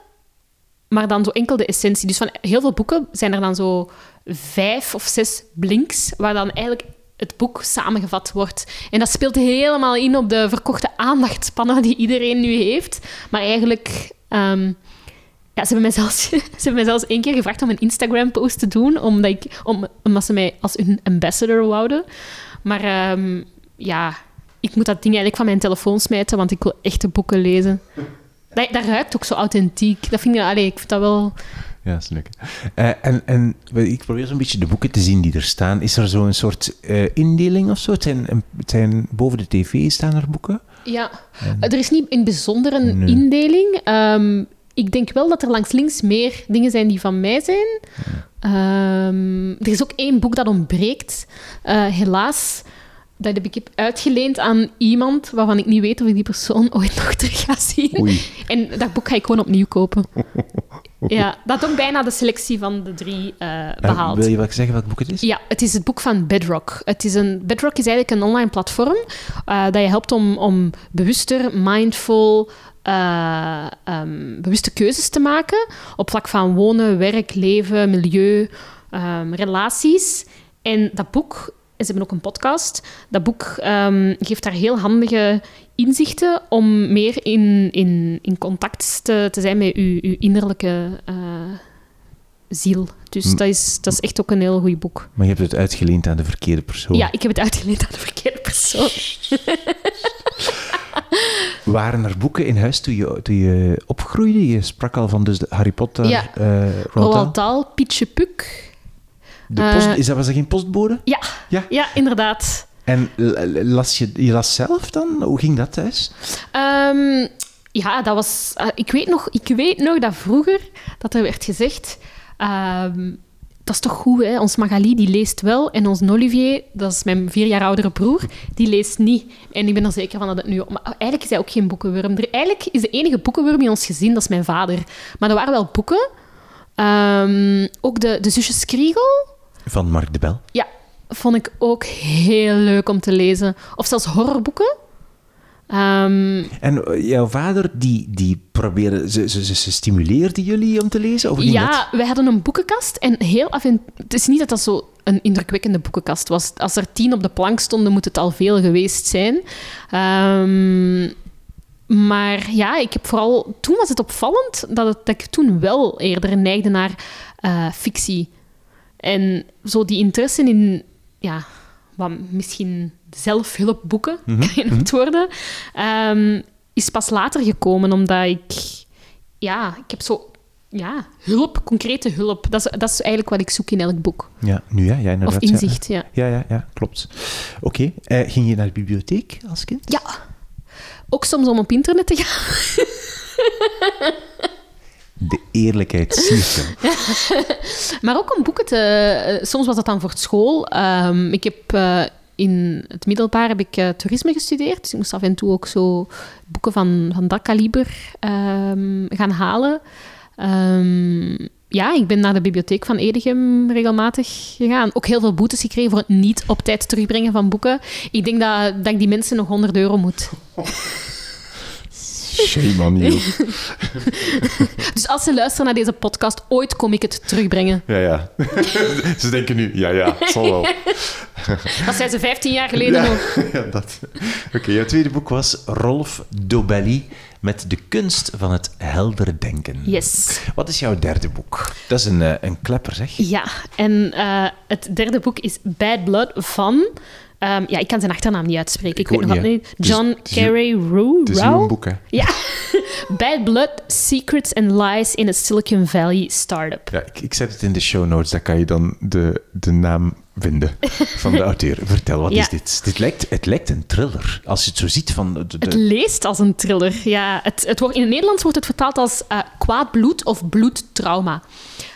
maar dan zo enkel de essentie. Dus van heel veel boeken zijn er dan zo vijf of zes blinks, waar dan eigenlijk het boek samengevat wordt. En dat speelt helemaal in op de verkochte aandachtspannen die iedereen nu heeft. Maar eigenlijk... Um, ja, ze hebben, mij zelfs, ze hebben mij zelfs één keer gevraagd om een Instagram-post te doen, omdat, ik, om, omdat ze mij als hun ambassador wouden. Maar um, ja, ik moet dat ding eigenlijk van mijn telefoon smijten, want ik wil echte boeken lezen. Dat, dat ruikt ook zo authentiek. Dat vind ik, allez, ik vind dat wel... Ja, dat is leuk. Uh, en, en ik probeer zo'n beetje de boeken te zien die er staan. Is er zo'n soort uh, indeling of zo? Het zijn, het zijn, boven de tv staan er boeken? Ja, er is niet in bijzonder een nee. indeling. Um, ik denk wel dat er langs links meer dingen zijn die van mij zijn. Um, er is ook één boek dat ontbreekt. Uh, helaas dat heb ik uitgeleend aan iemand waarvan ik niet weet of ik die persoon ooit nog terug ga zien. Oei. En dat boek ga ik gewoon opnieuw kopen. ja, dat ook bijna de selectie van de drie uh, behaald. wil je wel zeggen welk boek het is? Ja, het is het boek van Bedrock. Het is een, Bedrock is eigenlijk een online platform uh, dat je helpt om, om bewuster, mindful, eh, ehm, bewuste keuzes te maken op vlak van wonen, werk, leven, milieu, ehm, relaties. En dat boek, ze hebben ook een podcast, dat boek ehm, geeft daar heel handige inzichten om meer in, in, in contact te, te zijn met uw, uw innerlijke eh, ziel. Dus dat is, dat is echt ook een heel goed boek. Maar je hebt het uitgeleend aan de verkeerde persoon. Ja, ik heb het uitgeleend aan de verkeerde persoon. Waren er boeken in huis toen je, toen je opgroeide? Je sprak al van dus de Harry Potter, Ja. Roald Dahl. Roald Dahl, Pietje Puk. De Eh, post, is dat, was dat geen postbode? Ja, Ja. ja inderdaad. En las je, je las zelf dan? Hoe ging dat thuis? Ehm, ja, dat was... eh, ik, weet nog, ik weet nog dat vroeger dat er werd gezegd... ehm, dat is toch goed, hè? Ons Magali, die leest wel. En ons Olivier, dat is mijn vier jaar oudere broer, die leest niet. En ik ben er zeker van dat het nu... Maar eigenlijk is hij ook geen boekenwurm. Er, eigenlijk is de enige boekenwurm in ons gezin, dat is mijn vader. Maar er waren wel boeken. Ehm, ook de, de zusjes Kriegel. Van Mark de Bel. Ja, vond ik ook heel leuk om te lezen. Of zelfs horrorboeken. Ehm, En eh, jouw vader, die, die probeerde... Ze, ze, ze, stimuleerde jullie om te lezen? Of dat? ja, wij hadden een boekenkast en heel af en Het is niet dat dat zo een indrukwekkende boekenkast was. Als er tien op de plank stonden, moet het al veel geweest zijn. Ehm, maar ja, ik heb vooral... Toen was het opvallend dat, het, dat ik toen wel eerder neigde naar eh, fictie. En zo die interesse in... Ja, wat misschien zelfhulpboeken genoemd worden, ehm, is pas later gekomen, omdat ik... Ja, ik heb zo... Ja, hulp, concrete hulp. Dat is, dat is eigenlijk wat ik zoek in elk boek. Ja, nu ja, ja Of inderdaad. ja. inzicht, ja. Ja, ja, ja, klopt. Oké, eh, ging je naar de bibliotheek als kind? Ja. Ook soms om op internet te gaan. De eerlijkheid siert. Maar ook om boeken te... eh, Soms was dat dan voor school. Ehm, ik heb... eh, in het middelbaar heb ik eh, toerisme gestudeerd. Dus ik moest af en toe ook zo boeken van, van dat kaliber ehm, gaan halen. Ehm, ja, ik ben naar de bibliotheek van Edegem regelmatig gegaan. Ook heel veel boetes gekregen voor het niet op tijd terugbrengen van boeken. Ik denk dat, dat ik die mensen nog 100 euro moet. Shame on you. Dus als ze luisteren naar deze podcast, ooit kom ik het terugbrengen. Ja, ja. Ze denken nu, ja, ja, het zal wel. Dat zijn ze 15 jaar geleden Ja, nog. ja dat. Oké, jouw tweede boek was Rolf Dobelli met de kunst van het helder denken. Yes. Wat is jouw derde boek? Dat is een, eh, een klepper, zeg. Ja, en eh, het derde boek is Bad Blood van... ehm, ja, ik kan zijn achternaam niet uitspreken. Ik, Ik weet nog niet, John uw- Carey. Het is uw boek, hè? Ja. Bad Blood, Secrets and Lies in a Silicon Valley Startup. Ja, ik, ik zet het in de show notes, daar kan je dan de, de naam vinden van de auteur. Vertel, wat Ja. is dit? dit lijkt, het lijkt een thriller. Als je het zo ziet van... De, de- Het leest als een thriller. Ja, het, het wordt, in het Nederlands wordt het vertaald als eh, kwaad bloed of bloedtrauma.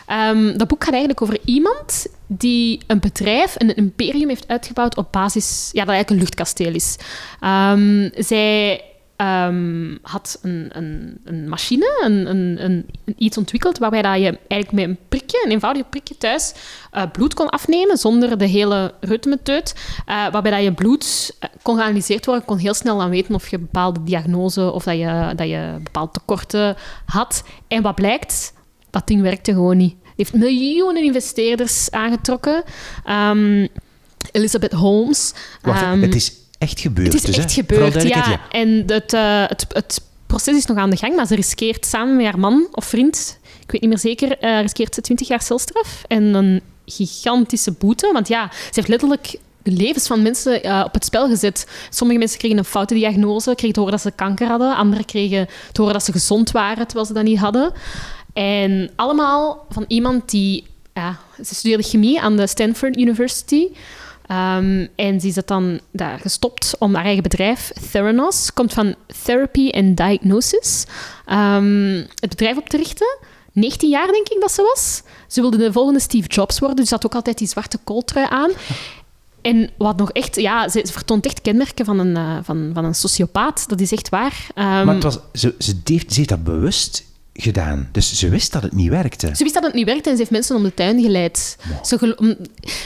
Ehm, dat boek gaat eigenlijk over iemand die een bedrijf, een imperium heeft uitgebouwd op basis... Ja, dat eigenlijk een luchtkasteel is. Ehm, zij ehm, had een, een, een machine, een, iets ontwikkeld waarbij dat je eigenlijk met een prikje, een eenvoudig prikje thuis, eh, bloed kon afnemen zonder de hele reutemeteut. eh waarbij dat je bloed eh, kon geanalyseerd worden, kon heel snel aan weten of je bepaalde diagnose of dat je, dat je bepaalde tekorten had. En wat blijkt? Dat ding werkte gewoon niet. Het heeft miljoenen investeerders aangetrokken. Ehm, Elizabeth Holmes. Wacht, ehm, het is echt gebeurd. het is dus, echt gebeurd, ja. En het, eh, het, het proces is nog aan de gang, maar ze riskeert samen met haar man of vriend, ik weet niet meer zeker, eh, riskeert ze 20 jaar celstraf en een gigantische boete. Want ja, ze heeft letterlijk de levens van mensen eh, op het spel gezet. Sommige mensen kregen een foute diagnose, kregen te horen dat ze kanker hadden. Anderen kregen te horen dat ze gezond waren, terwijl ze dat niet hadden. En allemaal van iemand die... Ze studeerde chemie aan de Stanford University. Ehm, en ze is dat dan daar gestopt om haar eigen bedrijf, Theranos, komt van Therapy and Diagnosis, ehm, het bedrijf op te richten. 19 jaar denk ik dat ze was. Ze wilde de volgende Steve Jobs worden, dus had ook altijd die zwarte kooltrui aan. En wat nog echt, ja, ze, vertoont echt kenmerken van een, eh, van, van een sociopaat. Dat is echt waar. Ehm, Maar het was, ze, ze, heeft, ze heeft dat bewust gedaan. Dus ze wist dat het niet werkte. Ze wist dat het niet werkte en ze heeft mensen om de tuin geleid. Ze gelo-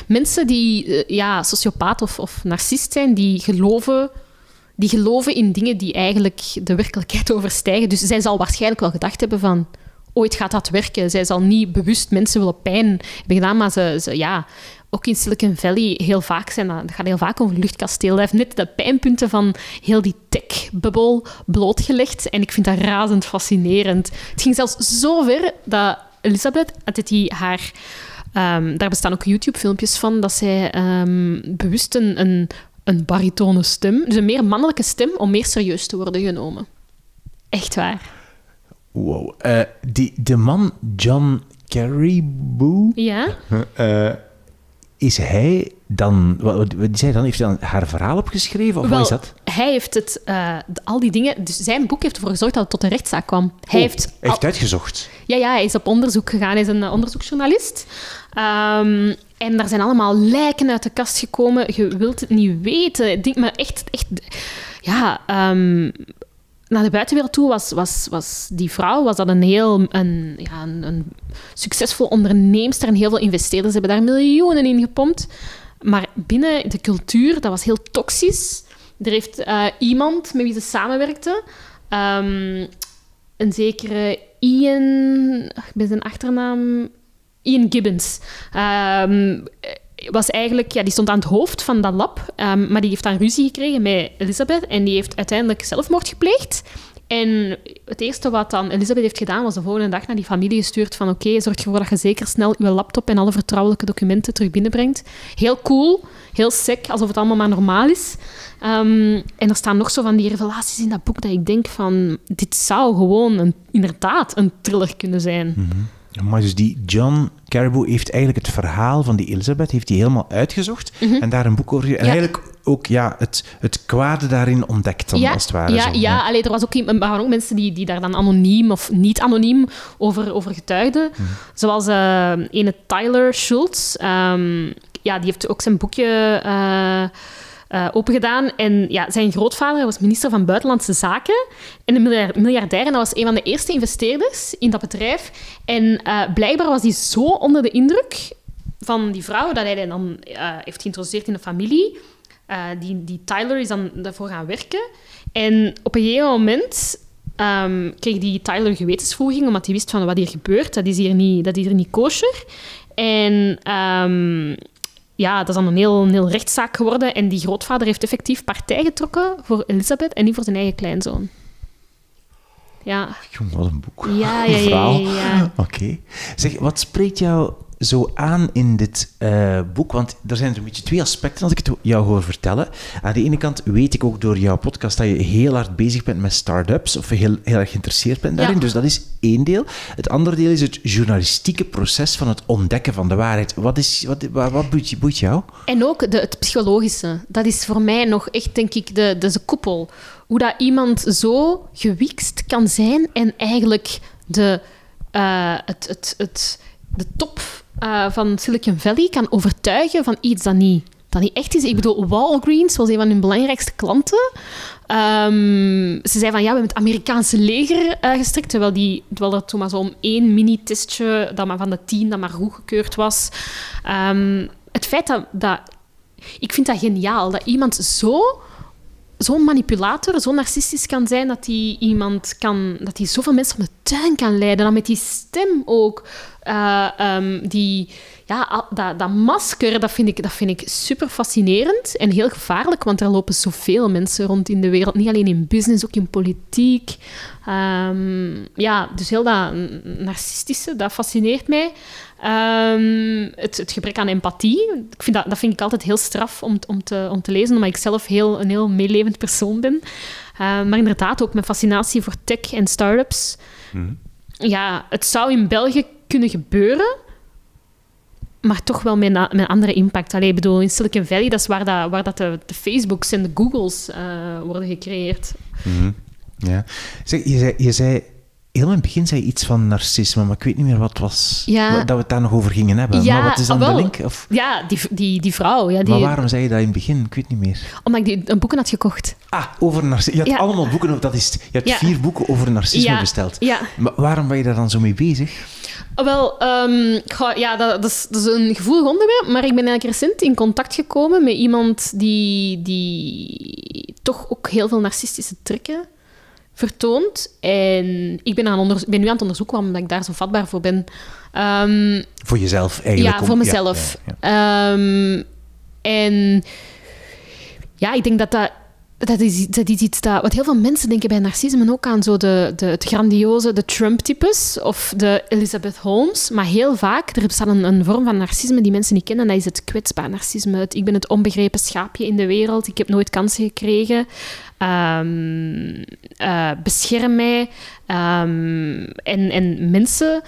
mensen die eh, ja, sociopaat of, of narcist zijn, die geloven, die geloven in dingen die eigenlijk de werkelijkheid overstijgen. Dus zij zal waarschijnlijk wel gedacht hebben van ooit gaat dat werken. Zij zal niet bewust mensen willen pijn hebben gedaan, maar ze, ze, ja, ook in Silicon Valley heel vaak zijn dat, gaat heel vaak over luchtkasteel. Dat heeft net de pijnpunten van heel die tech-bubbel blootgelegd. En ik vind dat razend fascinerend. Het ging zelfs zo ver dat Elisabeth, dat die haar... Um, daar bestaan ook YouTube-filmpjes van, dat zij um, bewust een, een, een baritone stem, dus een meer mannelijke stem, om meer serieus te worden genomen. Echt waar. Wow. Uh, die, de man John Caribou... Ja? Uh, is hij dan, wat, zei dan, heeft hij dan haar verhaal opgeschreven? Of Wel, wat is dat? Hij heeft het, uh, al die dingen, dus zijn boek heeft ervoor gezorgd dat het tot een rechtszaak kwam. Hij oh, heeft, hij heeft uitgezocht. Ja, ja, hij is op onderzoek gegaan. Hij is een uh, onderzoeksjournalist. Um, en daar zijn allemaal lijken uit de kast gekomen. Je wilt het niet weten. Ik denk maar echt, echt ja, um, naar de buitenwereld toe was, was, was die vrouw was dat een heel een, ja, een, succesvol onderneemster en heel veel investeerders hebben daar miljoenen in gepompt. Maar binnen de cultuur, dat was heel toxisch. Er heeft uh, iemand met wie ze samenwerkte, um, een zekere Ian, ik ben zijn achternaam, Ian Gibbons. Um, was eigenlijk, ja, die stond aan het hoofd van dat lab, um, maar die heeft dan ruzie gekregen met Elisabeth en die heeft uiteindelijk zelfmoord gepleegd. En het eerste wat dan Elisabeth heeft gedaan, was de volgende dag naar die familie gestuurd van oké, zorg ervoor dat je zeker snel je laptop en alle vertrouwelijke documenten terug binnenbrengt. Heel cool, heel sec, alsof het allemaal maar normaal is. Um, en er staan nog zo van die revelaties in dat boek dat ik denk van, dit zou gewoon inderdaad een thriller kunnen zijn. -hmm. Maar dus die John Caribou heeft eigenlijk het verhaal van die Elisabeth heeft hij helemaal uitgezocht Mhm. mm -hmm. en daar een boek over... En ja. eigenlijk ook ja, het, het kwade daarin ontdekt, dan, ja, als het ware. Ja, zo. ja. ja. Allee, er, was ook, er waren ook mensen die, die daar dan anoniem of niet anoniem over, over getuigden. Mhm. Mm -hmm. Zoals uh, ene Tyler Schultz. Um, ja, die heeft ook zijn boekje... Uh, uh, opengedaan. En ja, zijn grootvader was minister van Buitenlandse Zaken en een miljardair. En dat was een van de eerste investeerders in dat bedrijf. En uh, blijkbaar was hij zo onder de indruk van die vrouw dat hij dan uh, heeft geïntroduceerd in de familie. die, die Tyler is dan daarvoor gaan werken. En op een gegeven moment um, kreeg die Tyler gewetensvoeging, omdat hij wist van wat hier gebeurt. Dat is hier niet, dat is hier niet kosher. En... Um, ja, dat is dan een heel, een heel rechtszaak geworden. En die grootvader heeft effectief partij getrokken voor Elisabeth en niet voor zijn eigen kleinzoon. Ja. Jong, wat een boek. Ja, ja, ja. ja, ja. Oké. Okay. Zeg, wat spreekt jou zo aan in dit uh, boek? Want er zijn een beetje twee aspecten als ik het jou hoor vertellen. Aan de ene kant weet ik ook door jouw podcast dat je heel hard bezig bent met start-ups of heel, heel erg geïnteresseerd bent daarin. Ja. Dus dat is één deel. Het andere deel is het journalistieke proces van het ontdekken van de waarheid. Wat, is, wat, wat, wat boeit, boeit jou? En ook de, het psychologische. Dat is voor mij nog echt, denk ik, de, de, de koepel. Hoe dat iemand zo gewikst kan zijn en eigenlijk de, uh, het, het, het, de top uh, van Silicon Valley kan overtuigen van iets dat niet, dat niet echt is. Ik bedoel, Walgreens was een van hun belangrijkste klanten. Um, ze zei van, ja, we hebben het Amerikaanse leger uh, gestrikt, terwijl, die, terwijl er toen maar zo'n één mini-testje dat maar van de tien dat maar goedgekeurd was. Um, het feit dat, dat... Ik vind dat geniaal, dat iemand zo zo'n manipulator, zo narcistisch kan zijn dat hij iemand kan, dat hij zoveel mensen op de tuin kan leiden, dan met die stem ook. Uh, um, die, ja, dat, dat masker, dat vind, ik, dat vind ik super fascinerend en heel gevaarlijk, want er lopen zoveel mensen rond in de wereld, niet alleen in business, ook in politiek. Um, ja, dus heel dat narcistische, dat fascineert mij. Um, het, het, gebrek aan empathie, ik vind dat, dat vind ik altijd heel straf om, om, te, om te lezen, omdat ik zelf heel, een heel meelevend persoon ben. Uh, maar inderdaad ook mijn fascinatie voor tech en start-ups. Mm. Ja, het zou in België kunnen gebeuren, maar toch wel met, met andere impact. Allee, bedoel, in Silicon Valley, dat is waar, dat, waar dat de, Facebooks en de Googles uh, worden gecreëerd. -hmm. Ja. Zeg, je je zei heel in het begin zei je iets van narcisme, maar ik weet niet meer wat was. Ja. Dat we het daar nog over gingen hebben. Ja, maar wat is dan wel, de link? Of? Ja, die, die, die vrouw. Ja, die, maar waarom zei je dat in het begin? Ik weet niet meer. Omdat ik die, een boeken had gekocht. Ah, over narcisme. Je had allemaal boeken over... Dat is, je hebt vier boeken over narcisme besteld. ja. Maar waarom ben je daar dan zo mee bezig? Wel, ehm, goh, ja, dat, dat, is, dat is een gevoelig onderwerp, maar ik ben eigenlijk recent in contact gekomen met iemand die, die toch ook heel veel narcistische trekken vertoont. En ik ben, aan ben nu aan het onderzoeken omdat ik daar zo vatbaar voor ben. Ehm, voor jezelf eigenlijk? Ja, voor mezelf. Ehm, en ja, ik denk dat dat dat is, dat iets dat... Wat heel veel mensen denken bij narcisme ook aan zo de, de, het grandioze, de Trump-types of de Elizabeth Holmes. Maar heel vaak, er bestaat een, een vorm van narcisme die mensen niet kennen. Dat is het kwetsbaar narcisme. Ik ben het onbegrepen schaapje in de wereld. Ik heb nooit kansen gekregen. Um, bescherm mij. Um, en, en mensen...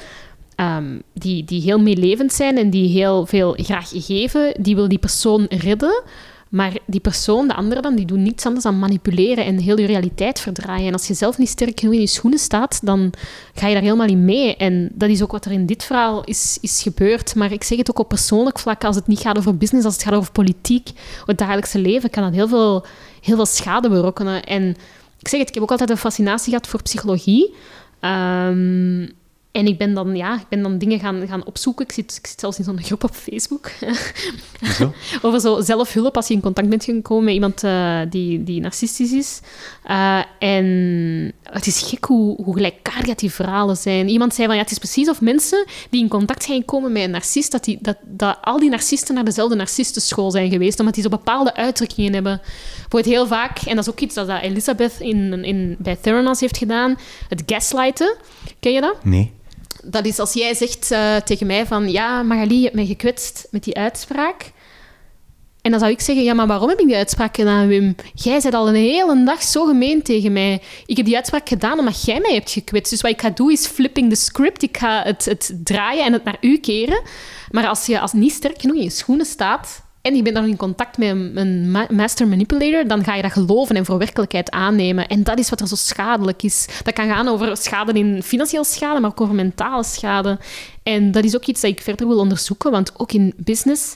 Um, die, die heel meelevend zijn en die heel veel graag geven, die wil die persoon redden. Maar die persoon, de andere dan, die doet niets anders dan manipuleren en heel je realiteit verdraaien. En als je zelf niet sterk genoeg in je schoenen staat, dan ga je daar helemaal in mee. En dat is ook wat er in dit verhaal is, is gebeurd. Maar ik zeg het ook op persoonlijk vlak, als het niet gaat over business, als het gaat over politiek, het dagelijkse leven, kan dat heel veel, heel veel schade berokkenen. En ik zeg het, ik heb ook altijd een fascinatie gehad voor psychologie. Um, en ik ben dan, ja, ik ben dan dingen gaan, gaan opzoeken. Ik zit, ik zit zelfs in zo'n groep op Facebook. Zo? Over zo zelfhulp als je in contact bent gekomen met iemand uh, die, die narcistisch is. Uh, en het is gek hoe, hoe gelijkaardig die verhalen zijn. Iemand zei van, ja, het is precies of mensen die in contact zijn gekomen met een narcist, dat, die, dat, dat al die narcisten naar dezelfde narcistenschool zijn geweest, omdat die zo bepaalde uitdrukkingen hebben. Voor het heel vaak, en dat is ook iets dat Elizabeth in, in, bij Theranos heeft gedaan, het gaslighten. Ken je dat? Nee dat is als jij zegt uh, tegen mij van... Ja, Magali, je hebt mij gekwetst met die uitspraak. En dan zou ik zeggen... Ja, maar waarom heb ik die uitspraak gedaan, Wim? Jij bent al een hele dag zo gemeen tegen mij. Ik heb die uitspraak gedaan omdat jij mij hebt gekwetst. Dus wat ik ga doen is flipping the script. Ik ga het, het draaien en het naar u keren. Maar als je als niet sterk genoeg in je schoenen staat en je bent dan in contact met een, master manipulator, dan ga je dat geloven en voor werkelijkheid aannemen. En dat is wat er zo schadelijk is. Dat kan gaan over schade in financieel schade, maar ook over mentale schade. En dat is ook iets dat ik verder wil onderzoeken, want ook in business,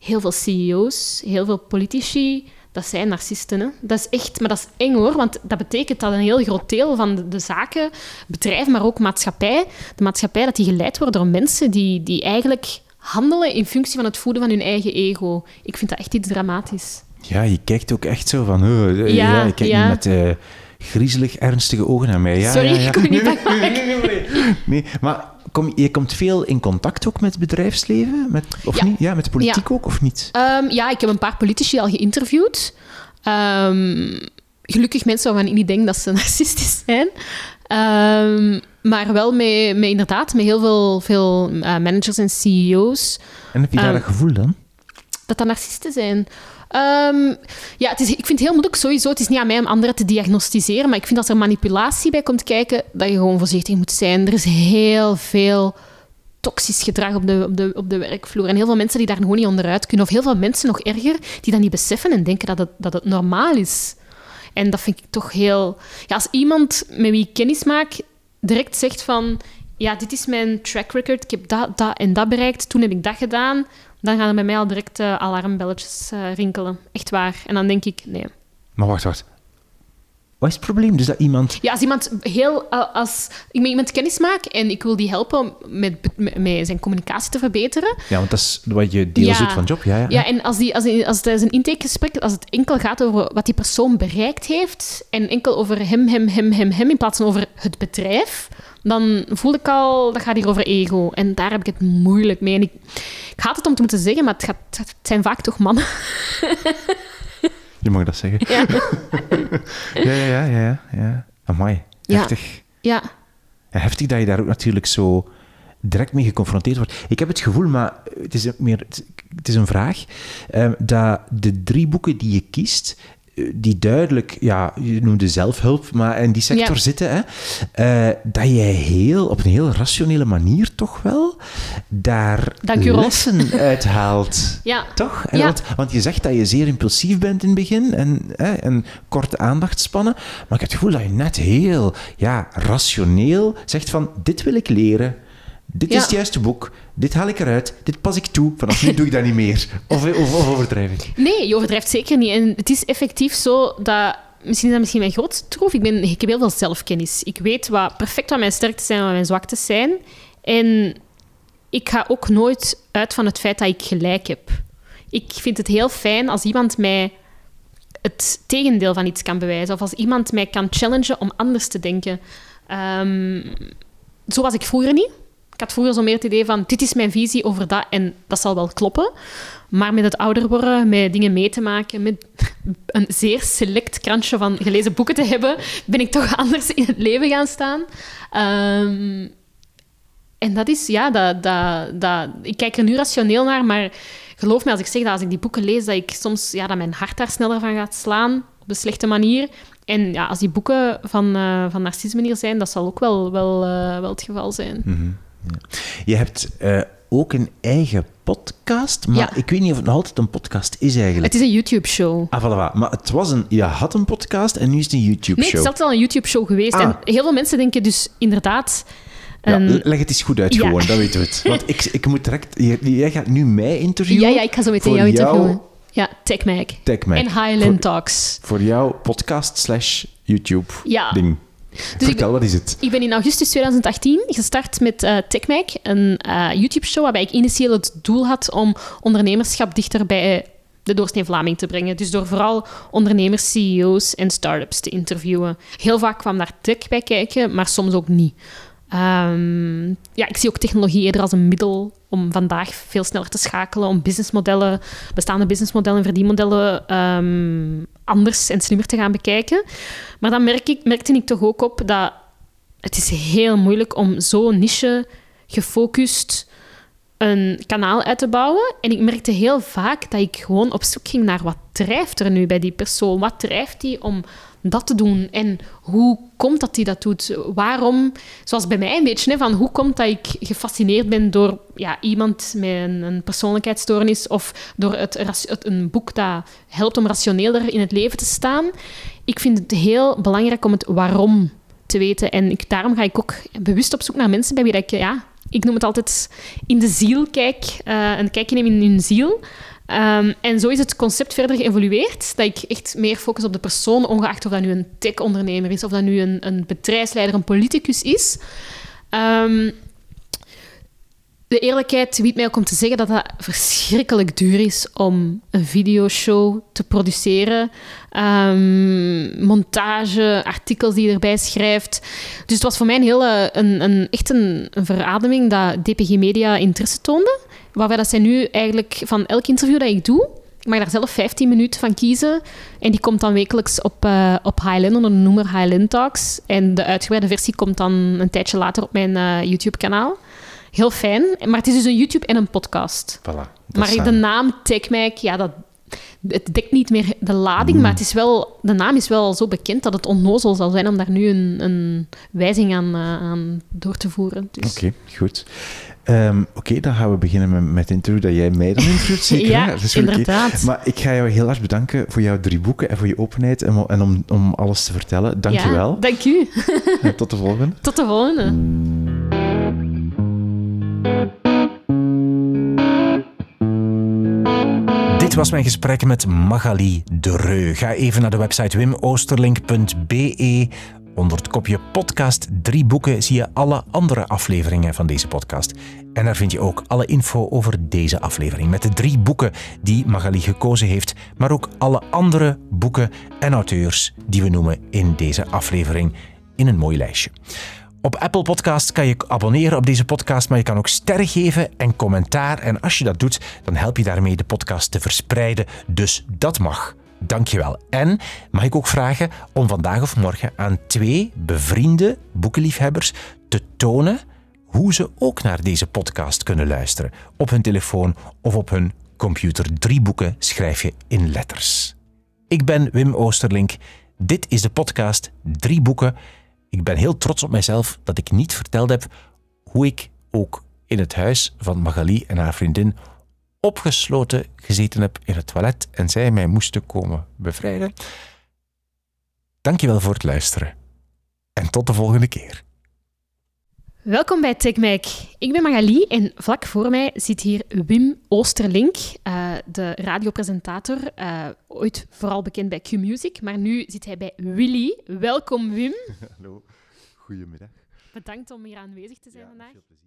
heel veel CEO's, heel veel politici, dat zijn narcisten. Hè? Dat is echt, maar dat is eng hoor, want dat betekent dat een heel groot deel van de, zaken, bedrijven, maar ook maatschappij, de maatschappij, dat die geleid wordt door mensen die, die eigenlijk handelen in functie van het voeden van hun eigen ego. Ik vind dat echt iets dramatisch. Ja, je kijkt ook echt zo van... Oh, ja, ja, je kijkt ja. niet met uh, griezelig ernstige ogen naar mij. Ja, Sorry, ja, ik kom niet nee, nee, nee, maar kom, je komt veel in contact ook met het bedrijfsleven? Met, of niet? Ja, met de politiek ook, of niet? Um, ja, ik heb een paar politici al geïnterviewd. Um, gelukkig mensen waarvan ik niet denk dat ze narcistisch zijn. Um, maar wel met, met, inderdaad met heel veel, veel uh, managers en CEO's. En heb je daar um, dat gevoel dan? Dat dat narcisten zijn. Um, ja, het is, ik vind het heel moeilijk sowieso. Het is niet aan mij om anderen te diagnosticeren, maar ik vind als er manipulatie bij komt kijken, dat je gewoon voorzichtig moet zijn. Er is heel veel toxisch gedrag op de, op, de, op de werkvloer. En heel veel mensen die daar gewoon niet onderuit kunnen. Of heel veel mensen, nog erger, die dat niet beseffen en denken dat het, dat het normaal is. En dat vind ik toch heel... Ja, als iemand met wie ik kennis maak direct zegt van... Ja, dit is mijn track record. Ik heb dat, dat en dat bereikt. Toen heb ik dat gedaan. Dan gaan er bij mij al direct uh, alarmbelletjes uh, rinkelen. Echt waar. En dan denk ik, nee. Maar wacht, wacht. Wat is het probleem? Dus dat iemand... Ja, als iemand heel... Uh, als ik met iemand kennis maak en ik wil die helpen met, met, met, zijn communicatie te verbeteren... Ja, want dat is wat je deels ja. doet van job. Ja, ja. ja en als, die, als, die, als een intakegesprek, als het enkel gaat over wat die persoon bereikt heeft en enkel over hem, hem, hem, hem, hem, in plaats van over het bedrijf, dan voel ik al, dat gaat hier over ego. En daar heb ik het moeilijk mee. En ik, ik haat het om te moeten zeggen, maar het, gaat, het zijn vaak toch mannen. Je mag dat zeggen. Ja, ja, ja, ja. ja, ja. Amai, heftig. Ja. ja. Heftig dat je daar ook natuurlijk zo direct mee geconfronteerd wordt. Ik heb het gevoel, maar het is meer het is een vraag, um, dat de drie boeken die je kiest, die duidelijk, ja, je noemde zelfhulp, maar in die sector ja. zitten, hè, uh, dat jij heel, op een heel rationele manier toch wel daar lessen uithaalt. ja. Toch? Ja. want, want, je zegt dat je zeer impulsief bent in het begin en, hè, en korte aandachtspannen, maar ik heb het gevoel dat je net heel ja, rationeel zegt van, dit wil ik leren, dit ja. is het juiste boek, dit haal ik eruit, dit pas ik toe, vanaf nu doe ik dat niet meer. Of, of, of overdrijf ik? Nee, je overdrijft zeker niet. En het is effectief zo dat... Misschien is dat misschien mijn grootste troef. Ik, ben, ik heb heel veel zelfkennis. Ik weet wat, perfect wat mijn sterktes zijn en wat mijn zwaktes zijn. En ik ga ook nooit uit van het feit dat ik gelijk heb. Ik vind het heel fijn als iemand mij het tegendeel van iets kan bewijzen. Of als iemand mij kan challengen om anders te denken. Ehm, zo was ik vroeger niet. Ik had vroeger zo meer het idee van, dit is mijn visie over dat en dat zal wel kloppen. Maar met het ouder worden, met dingen mee te maken, met een zeer select krantje van gelezen boeken te hebben, ben ik toch anders in het leven gaan staan. Ehm, en dat is, ja, dat, dat, dat, ik kijk er nu rationeel naar, maar geloof me als ik zeg dat als ik die boeken lees, dat ik soms, ja, dat mijn hart daar sneller van gaat slaan, op de slechte manier. En ja, als die boeken van, uh, van narcisme hier zijn, dat zal ook wel, wel, uh, wel het geval zijn. Mm. Ja. Je hebt uh, ook een eigen podcast, maar Ja. ik weet niet of het nog altijd een podcast is eigenlijk. Het is een YouTube-show. Ah, voilà, maar het was een, je had een podcast en nu is het een Nee, YouTube-show. het is altijd al een YouTube-show geweest. Ah. En heel veel mensen denken dus inderdaad... Ja, een- leg het eens goed uit Ja. gewoon, dan weten we het. Want ik, ik moet direct... jij- gaat nu mij interviewen. ja, ja, ik ga zo meteen jou jou- interviewen. Ja, TechMag. TechMag. En Highland Voor- Talks. Voor jouw podcast slash YouTube Ja. ding. Dus ik, Vertel, wat is het? ik ben in augustus 2018 gestart met eh TechMag, een eh, YouTube-show waarbij ik initieel het doel had om ondernemerschap dichter bij de doorsnee Vlaming te brengen. Dus door vooral ondernemers, CEO's en start-ups te interviewen. Heel vaak kwam daar tech bij kijken, maar soms ook niet. Ehm, ja, ik zie ook technologie eerder als een middel om vandaag veel sneller te schakelen, om businessmodellen, bestaande businessmodellen en verdienmodellen ehm, anders en slimmer te gaan bekijken. Maar dan merk ik, merkte ik toch ook op dat het is heel moeilijk om zo niche gefocust een kanaal uit te bouwen. En ik merkte heel vaak dat ik gewoon op zoek ging naar wat drijft er nu bij die persoon? Wat drijft die om dat te doen? En hoe komt dat hij dat doet? Waarom? Zoals bij mij een beetje, van hoe komt dat ik gefascineerd ben door ja, iemand met een, persoonlijkheidsstoornis of door het, een boek dat helpt om rationeler in het leven te staan. Ik vind het heel belangrijk om het waarom te weten. En ik, daarom ga ik ook bewust op zoek naar mensen bij wie dat ik, ja, ik noem het altijd in de ziel kijk, eh een kijkje nemen in hun ziel. Ehm, en zo is het concept verder geëvolueerd, dat ik echt meer focus op de persoon, ongeacht of dat nu een tech-ondernemer is, of dat nu een, een bedrijfsleider, een politicus is. Ehm, de eerlijkheid biedt mij ook om te zeggen dat dat verschrikkelijk duur is om een videoshow te produceren. Ehm, montage, artikels die je erbij schrijft. Dus het was voor mij een hele, een, een, echt een, een verademing dat DPG Media interesse toonde. Waarbij dat zij nu eigenlijk van elk interview dat ik doe, ik mag daar zelf 15 minuten van kiezen. En die komt dan wekelijks op, eh, op Highland onder de noemer Highland Talks. En de uitgebreide versie komt dan een tijdje later op mijn eh, YouTube-kanaal. Heel fijn. Maar het is dus een YouTube en een podcast. Voilà. Maar de naam TechMag, ja, dat, het dekt niet meer de lading, maar het is wel, de naam is wel zo bekend dat het onnozel zal zijn om daar nu een, een wijzing aan, eh, aan door te voeren. Dus. Oké, goed. Ehm, Oké, dan gaan we beginnen met, met het interview dat jij mij dan interviewt, zeker? Ja? Dat is inderdaad. Maar ik ga jou heel hard bedanken voor jouw drie boeken en voor je openheid en, om- en om, om alles te vertellen. Dank je Ja, wel. dank u. Tot de volgende. Tot de volgende. Dit was mijn gesprek met Magali de Reu. Ga even naar de website wimoosterlink.be. Onder het kopje podcast drie boeken zie je alle andere afleveringen van deze podcast. En daar vind je ook alle info over deze aflevering. Met de drie boeken die Magali gekozen heeft, maar ook alle andere boeken en auteurs die we noemen in deze aflevering in een mooi lijstje. Op Apple Podcast kan je abonneren op deze podcast, maar je kan ook sterren geven en commentaar. En als je dat doet, dan help je daarmee de podcast te verspreiden. Dus dat mag. Dankjewel. En mag ik ook vragen om vandaag of morgen aan twee bevriende boekenliefhebbers te tonen hoe ze ook naar deze podcast kunnen luisteren. Op hun telefoon of op hun computer. Drie boeken schrijf je in letters. Ik ben Wim Oosterlink. Dit is de podcast Drie Boeken. Ik ben heel trots op mijzelf dat ik niet verteld heb hoe ik ook in het huis van Magali en haar vriendin opgesloten gezeten heb in het toilet en zij mij moesten komen bevrijden. Dankjewel voor het luisteren. En tot de volgende keer. Welkom bij TechMag. Ik ben Magali en vlak voor mij zit hier Wim Oosterlink, eh, de radiopresentator, eh, ooit vooral bekend bij Q-Music, maar nu zit hij bij Willy. Welkom Wim. Hallo, goedemiddag. Bedankt om hier aanwezig te zijn vandaag. plezier.